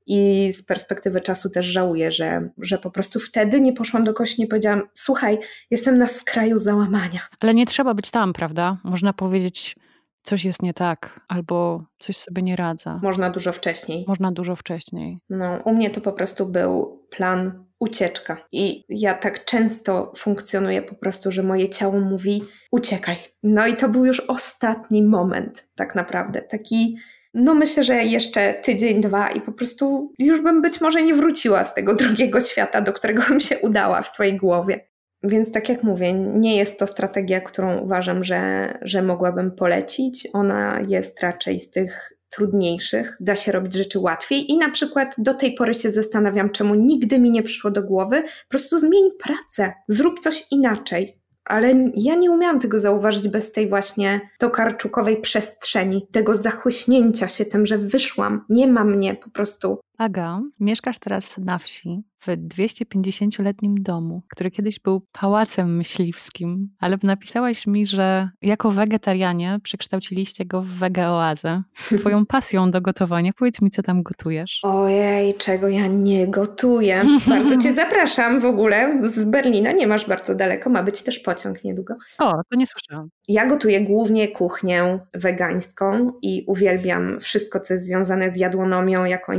I z perspektywy czasu też żałuję, że, że po prostu wtedy nie poszłam do kości, nie powiedziałam: Słuchaj, jestem na skraju załamania. Ale nie trzeba być tam, prawda? Można powiedzieć: coś jest nie tak, albo coś sobie nie radza. Można dużo wcześniej. Można dużo wcześniej. No, u mnie to po prostu był plan ucieczka. I ja tak często funkcjonuję po prostu, że moje ciało mówi: uciekaj. No i to był już ostatni moment, tak naprawdę. Taki. No myślę, że jeszcze tydzień, dwa i po prostu już bym być może nie wróciła z tego drugiego świata, do którego bym się udała w swojej głowie. Więc tak jak mówię, nie jest to strategia, którą uważam, że, że mogłabym polecić. Ona jest raczej z tych trudniejszych, da się robić rzeczy łatwiej i na przykład do tej pory się zastanawiam, czemu nigdy mi nie przyszło do głowy, po prostu zmień pracę, zrób coś inaczej. Ale ja nie umiałam tego zauważyć bez tej właśnie tokarczukowej przestrzeni, tego zachłyśnięcia się tym, że wyszłam. Nie ma mnie po prostu. Aga, mieszkasz teraz na wsi, w 250-letnim domu, który kiedyś był pałacem myśliwskim, ale napisałaś mi, że jako wegetarianie przekształciliście go w wegaoazę z twoją pasją do gotowania. Powiedz mi, co tam gotujesz. Ojej, czego ja nie gotuję. Bardzo cię zapraszam w ogóle. Z Berlina nie masz bardzo daleko, ma być też pociąg niedługo. O, to nie słyszałam. Ja gotuję głównie kuchnię wegańską i uwielbiam wszystko, co jest związane z jadłonomią jako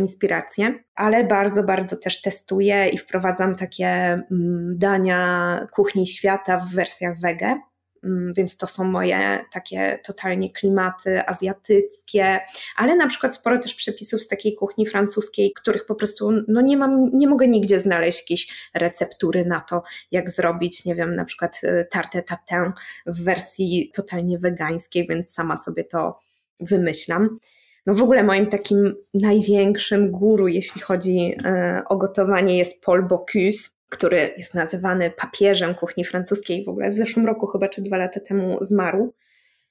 ale bardzo, bardzo też testuję i wprowadzam takie mm, dania kuchni świata w wersjach wege. Mm, więc to są moje takie totalnie klimaty azjatyckie, ale na przykład sporo też przepisów z takiej kuchni francuskiej, których po prostu no nie mam, nie mogę nigdzie znaleźć jakiejś receptury na to, jak zrobić, nie wiem, na przykład y, tarte tatin w wersji totalnie wegańskiej, więc sama sobie to wymyślam. No w ogóle moim takim największym guru, jeśli chodzi y, o gotowanie jest Paul Bocuse, który jest nazywany papieżem kuchni francuskiej. W ogóle w zeszłym roku, chyba czy dwa lata temu, zmarł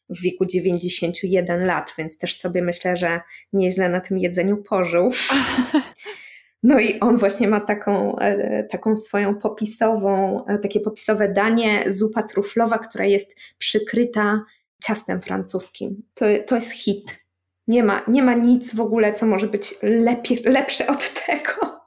w wieku 91 lat, więc też sobie myślę, że nieźle na tym jedzeniu pożył. No i on właśnie ma taką, e, taką swoją popisową, e, takie popisowe danie, zupa truflowa, która jest przykryta ciastem francuskim. To, to jest hit. Nie ma, nie ma nic w ogóle, co może być lepiej, lepsze od tego.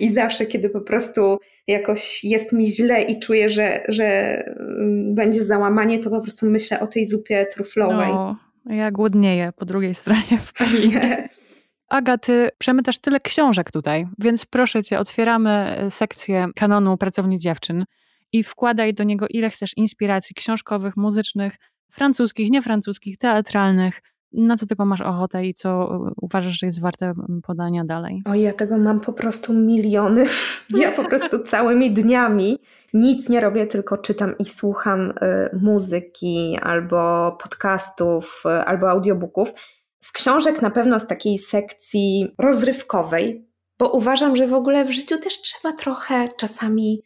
I zawsze, kiedy po prostu jakoś jest mi źle i czuję, że, że mm, będzie załamanie, to po prostu myślę o tej zupie truflowej. No, ja głodnieję po drugiej stronie w Berlinie. Aga, ty przemytasz tyle książek tutaj, więc proszę cię, otwieramy e, sekcję kanonu Pracowni Dziewczyn i wkładaj do niego ile chcesz inspiracji książkowych, muzycznych, francuskich, niefrancuskich, teatralnych, na co tylko masz ochotę i co e, uważasz, że jest warte podania dalej? O, ja tego mam po prostu miliony. Ja po prostu całymi dniami nic nie robię, tylko czytam i słucham y, muzyki albo podcastów, y, albo audiobooków. Z książek na pewno z takiej sekcji rozrywkowej, bo uważam, że w ogóle w życiu też trzeba trochę czasami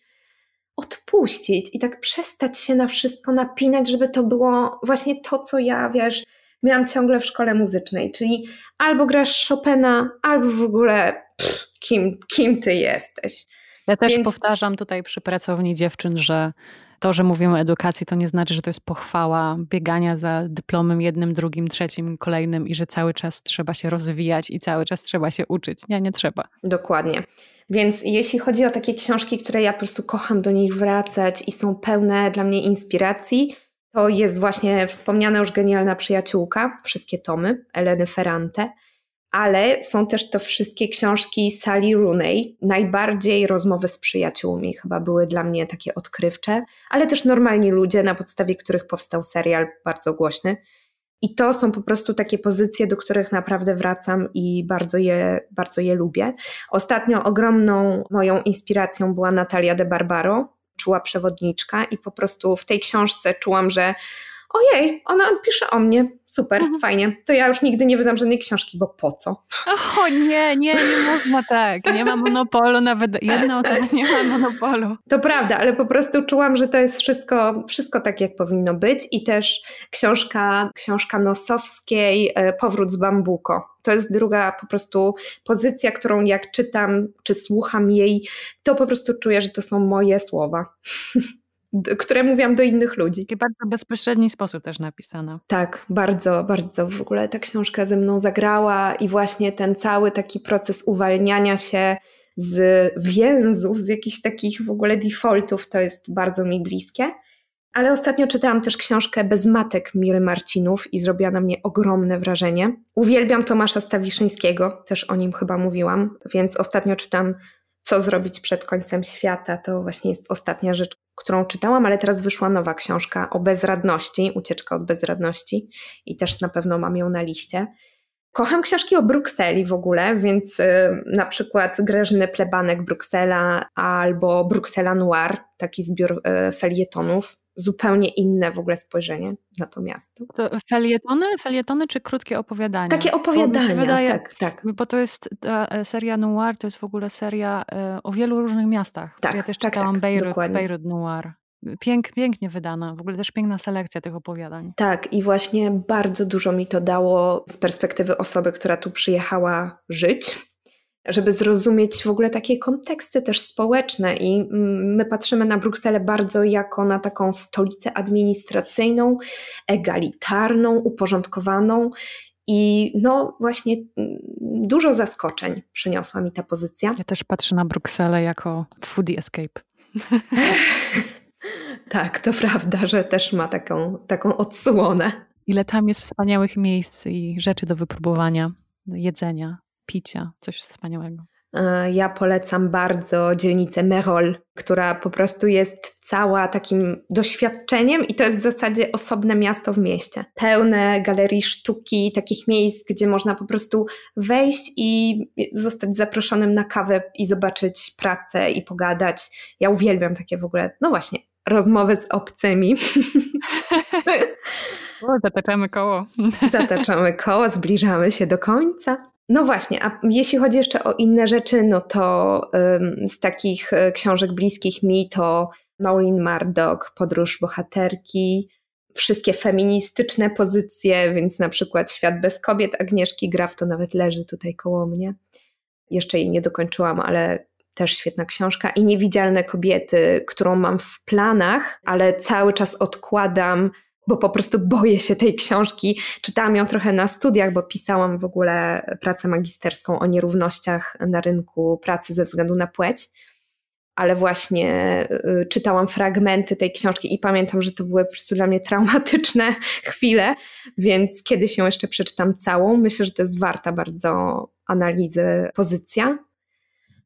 odpuścić i tak przestać się na wszystko napinać, żeby to było właśnie to, co ja, wiesz, miałam ciągle w szkole muzycznej, czyli albo grasz Chopina, albo w ogóle pff, kim, kim ty jesteś. Ja też Więc... powtarzam tutaj przy pracowni dziewczyn, że to, że mówimy o edukacji, to nie znaczy, że to jest pochwała biegania za dyplomem jednym, drugim, trzecim, kolejnym i że cały czas trzeba się rozwijać i cały czas trzeba się uczyć. Nie, nie trzeba. Dokładnie. Więc jeśli chodzi o takie książki, które ja po prostu kocham do nich wracać i są pełne dla mnie inspiracji, to jest właśnie wspomniana już genialna przyjaciółka, wszystkie tomy Eleny Ferrante, ale są też to wszystkie książki Sally Rooney, najbardziej rozmowy z przyjaciółmi, chyba były dla mnie takie odkrywcze, ale też normalni ludzie, na podstawie których powstał serial bardzo głośny. I to są po prostu takie pozycje, do których naprawdę wracam i bardzo je, bardzo je lubię. Ostatnio ogromną moją inspiracją była Natalia de Barbaro, czuła przewodniczka i po prostu w tej książce czułam, że ojej, ona pisze o mnie, super, mhm. fajnie, to ja już nigdy nie wydam żadnej książki, bo po co? O nie, nie, nie można tak, nie ma monopolu, nawet jedna osoba nie ma monopolu. To prawda, ale po prostu czułam, że to jest wszystko, wszystko tak, jak powinno być i też książka, książka Nosowskiej, e, Powrót z bambuko. To jest druga po prostu pozycja, którą jak czytam, czy słucham jej, to po prostu czuję, że to są moje słowa. które mówiłam do innych ludzi. W bardzo bezpośredni sposób też napisana. Tak, bardzo, bardzo w ogóle ta książka ze mną zagrała i właśnie ten cały taki proces uwalniania się z więzów, z jakichś takich w ogóle defaultów, to jest bardzo mi bliskie. Ale ostatnio czytałam też książkę Bez matek Miry Marcinów i zrobiła na mnie ogromne wrażenie. Uwielbiam Tomasza Stawiszyńskiego, też o nim chyba mówiłam, więc ostatnio czytam Co zrobić przed końcem świata. To właśnie jest ostatnia rzecz, którą czytałam, ale teraz wyszła nowa książka o bezradności, ucieczka od bezradności i też na pewno mam ją na liście. Kocham książki o Brukseli w ogóle, więc y, na przykład Grażyny Plebanek Bruksela albo Bruksela Noir, taki zbiór y, felietonów zupełnie inne w ogóle spojrzenie na to miasto. To felietony, felietony czy krótkie opowiadania? Takie opowiadania, wydaje, tak, tak. Bo to jest ta e, seria Noir, to jest w ogóle seria e, o wielu różnych miastach. Tak, ja też tak, czytałam tak, Beirut, Beirut Noir. Pięk, pięknie wydana, w ogóle też piękna selekcja tych opowiadań. Tak, i właśnie bardzo dużo mi to dało z perspektywy osoby, która tu przyjechała żyć żeby zrozumieć w ogóle takie konteksty też społeczne. I my patrzymy na Brukselę bardzo jako na taką stolicę administracyjną, egalitarną, uporządkowaną. I no właśnie dużo zaskoczeń przyniosła mi ta pozycja. Ja też patrzę na Brukselę jako foodie escape. tak, to prawda, że też ma taką, taką odsłonę. Ile tam jest wspaniałych miejsc i rzeczy do wypróbowania, do jedzenia picia, coś wspaniałego. E, ja polecam bardzo dzielnicę Merol, która po prostu jest cała takim doświadczeniem i to jest w zasadzie osobne miasto w mieście. Pełne galerii sztuki, takich miejsc, gdzie można po prostu wejść i zostać zaproszonym na kawę i zobaczyć pracę i pogadać. Ja uwielbiam takie w ogóle, no właśnie, rozmowy z obcymi. O, zataczamy koło. Zataczamy koło, zbliżamy się do końca. No właśnie, a jeśli chodzi jeszcze o inne rzeczy, no to z takich e, książek bliskich mi to Maureen Murdoch, Podróż bohaterki, wszystkie feministyczne pozycje, więc na przykład Świat bez kobiet Agnieszki Graf to nawet leży tutaj koło mnie. Jeszcze jej nie dokończyłam, ale też świetna książka. I Niewidzialne kobiety, którą mam w planach, ale cały czas odkładam bo po prostu boję się tej książki. Czytałam ją trochę na studiach, bo pisałam w ogóle pracę magisterską o nierównościach na rynku pracy ze względu na płeć. Ale właśnie y, czytałam fragmenty tej książki i pamiętam, że to były po prostu dla mnie traumatyczne chwile, więc kiedyś ją jeszcze przeczytam całą. Myślę, że to jest warta bardzo analizy pozycja.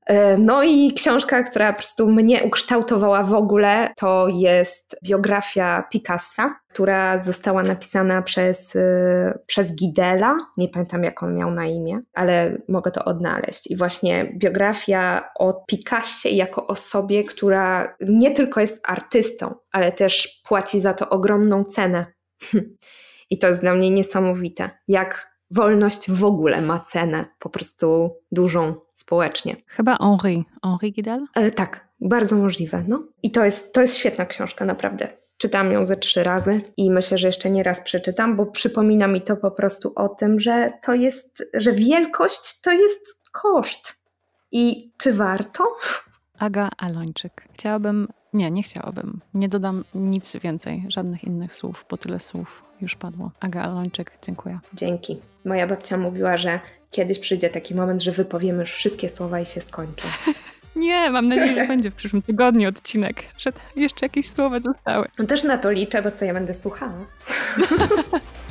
E, no i książka, która po prostu mnie ukształtowała w ogóle, to jest biografia Picassa, która została napisana przez, e, przez Gidela. Nie pamiętam, jak on miał na imię, ale mogę to odnaleźć. I właśnie biografia o Picassie jako osobie, która nie tylko jest artystą, ale też płaci za to ogromną cenę. I to jest dla mnie niesamowite, jak wolność w ogóle ma cenę, po prostu dużą społecznie. Chyba Henri, Henri Guidal? E, tak, bardzo możliwe. No. I to jest, to jest świetna książka, naprawdę. Czytam ją ze trzy razy i myślę, że jeszcze nie raz przeczytam, bo przypomina mi to po prostu o tym, że to jest, że wielkość to jest koszt. I czy warto? Aga Alończyk. Chciałabym, nie, nie chciałabym. Nie dodam nic więcej, żadnych innych słów, bo tyle słów już padło. Aga Alończyk, dziękuję. Dzięki. Moja babcia mówiła, że kiedyś przyjdzie taki moment, że wypowiemy już wszystkie słowa i się skończą. Nie, mam nadzieję, że będzie w przyszłym tygodniu odcinek, że jeszcze jakieś słowa zostały. No też na to liczę, bo co ja będę słuchała.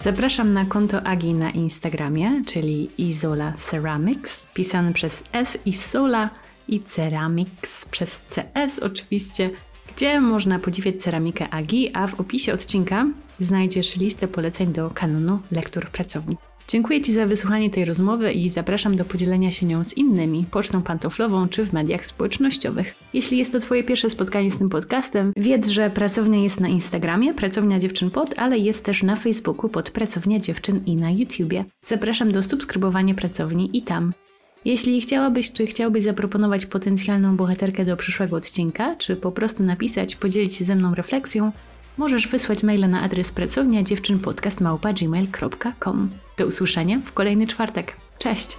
Zapraszam na konto Agi na Instagramie, czyli Izola Ceramics, pisany przez S i Sola i Ceramics przez CS oczywiście gdzie można podziwiać ceramikę Agi, a w opisie odcinka znajdziesz listę poleceń do kanonu lektur pracowni. Dziękuję Ci za wysłuchanie tej rozmowy i zapraszam do podzielenia się nią z innymi, pocztą pantoflową czy w mediach społecznościowych. Jeśli jest to Twoje pierwsze spotkanie z tym podcastem, wiedz, że pracownia jest na Instagramie, Pracownia Dziewczyn Pod, ale jest też na Facebooku pod Pracownia Dziewczyn i na YouTubie. Zapraszam do subskrybowania pracowni i tam. Jeśli chciałabyś, czy chciałbyś zaproponować potencjalną bohaterkę do przyszłego odcinka, czy po prostu napisać, podzielić się ze mną refleksją, możesz wysłać maila na adres pracownia dziewczynpodcast.gmail.com. Do usłyszenia w kolejny czwartek. Cześć!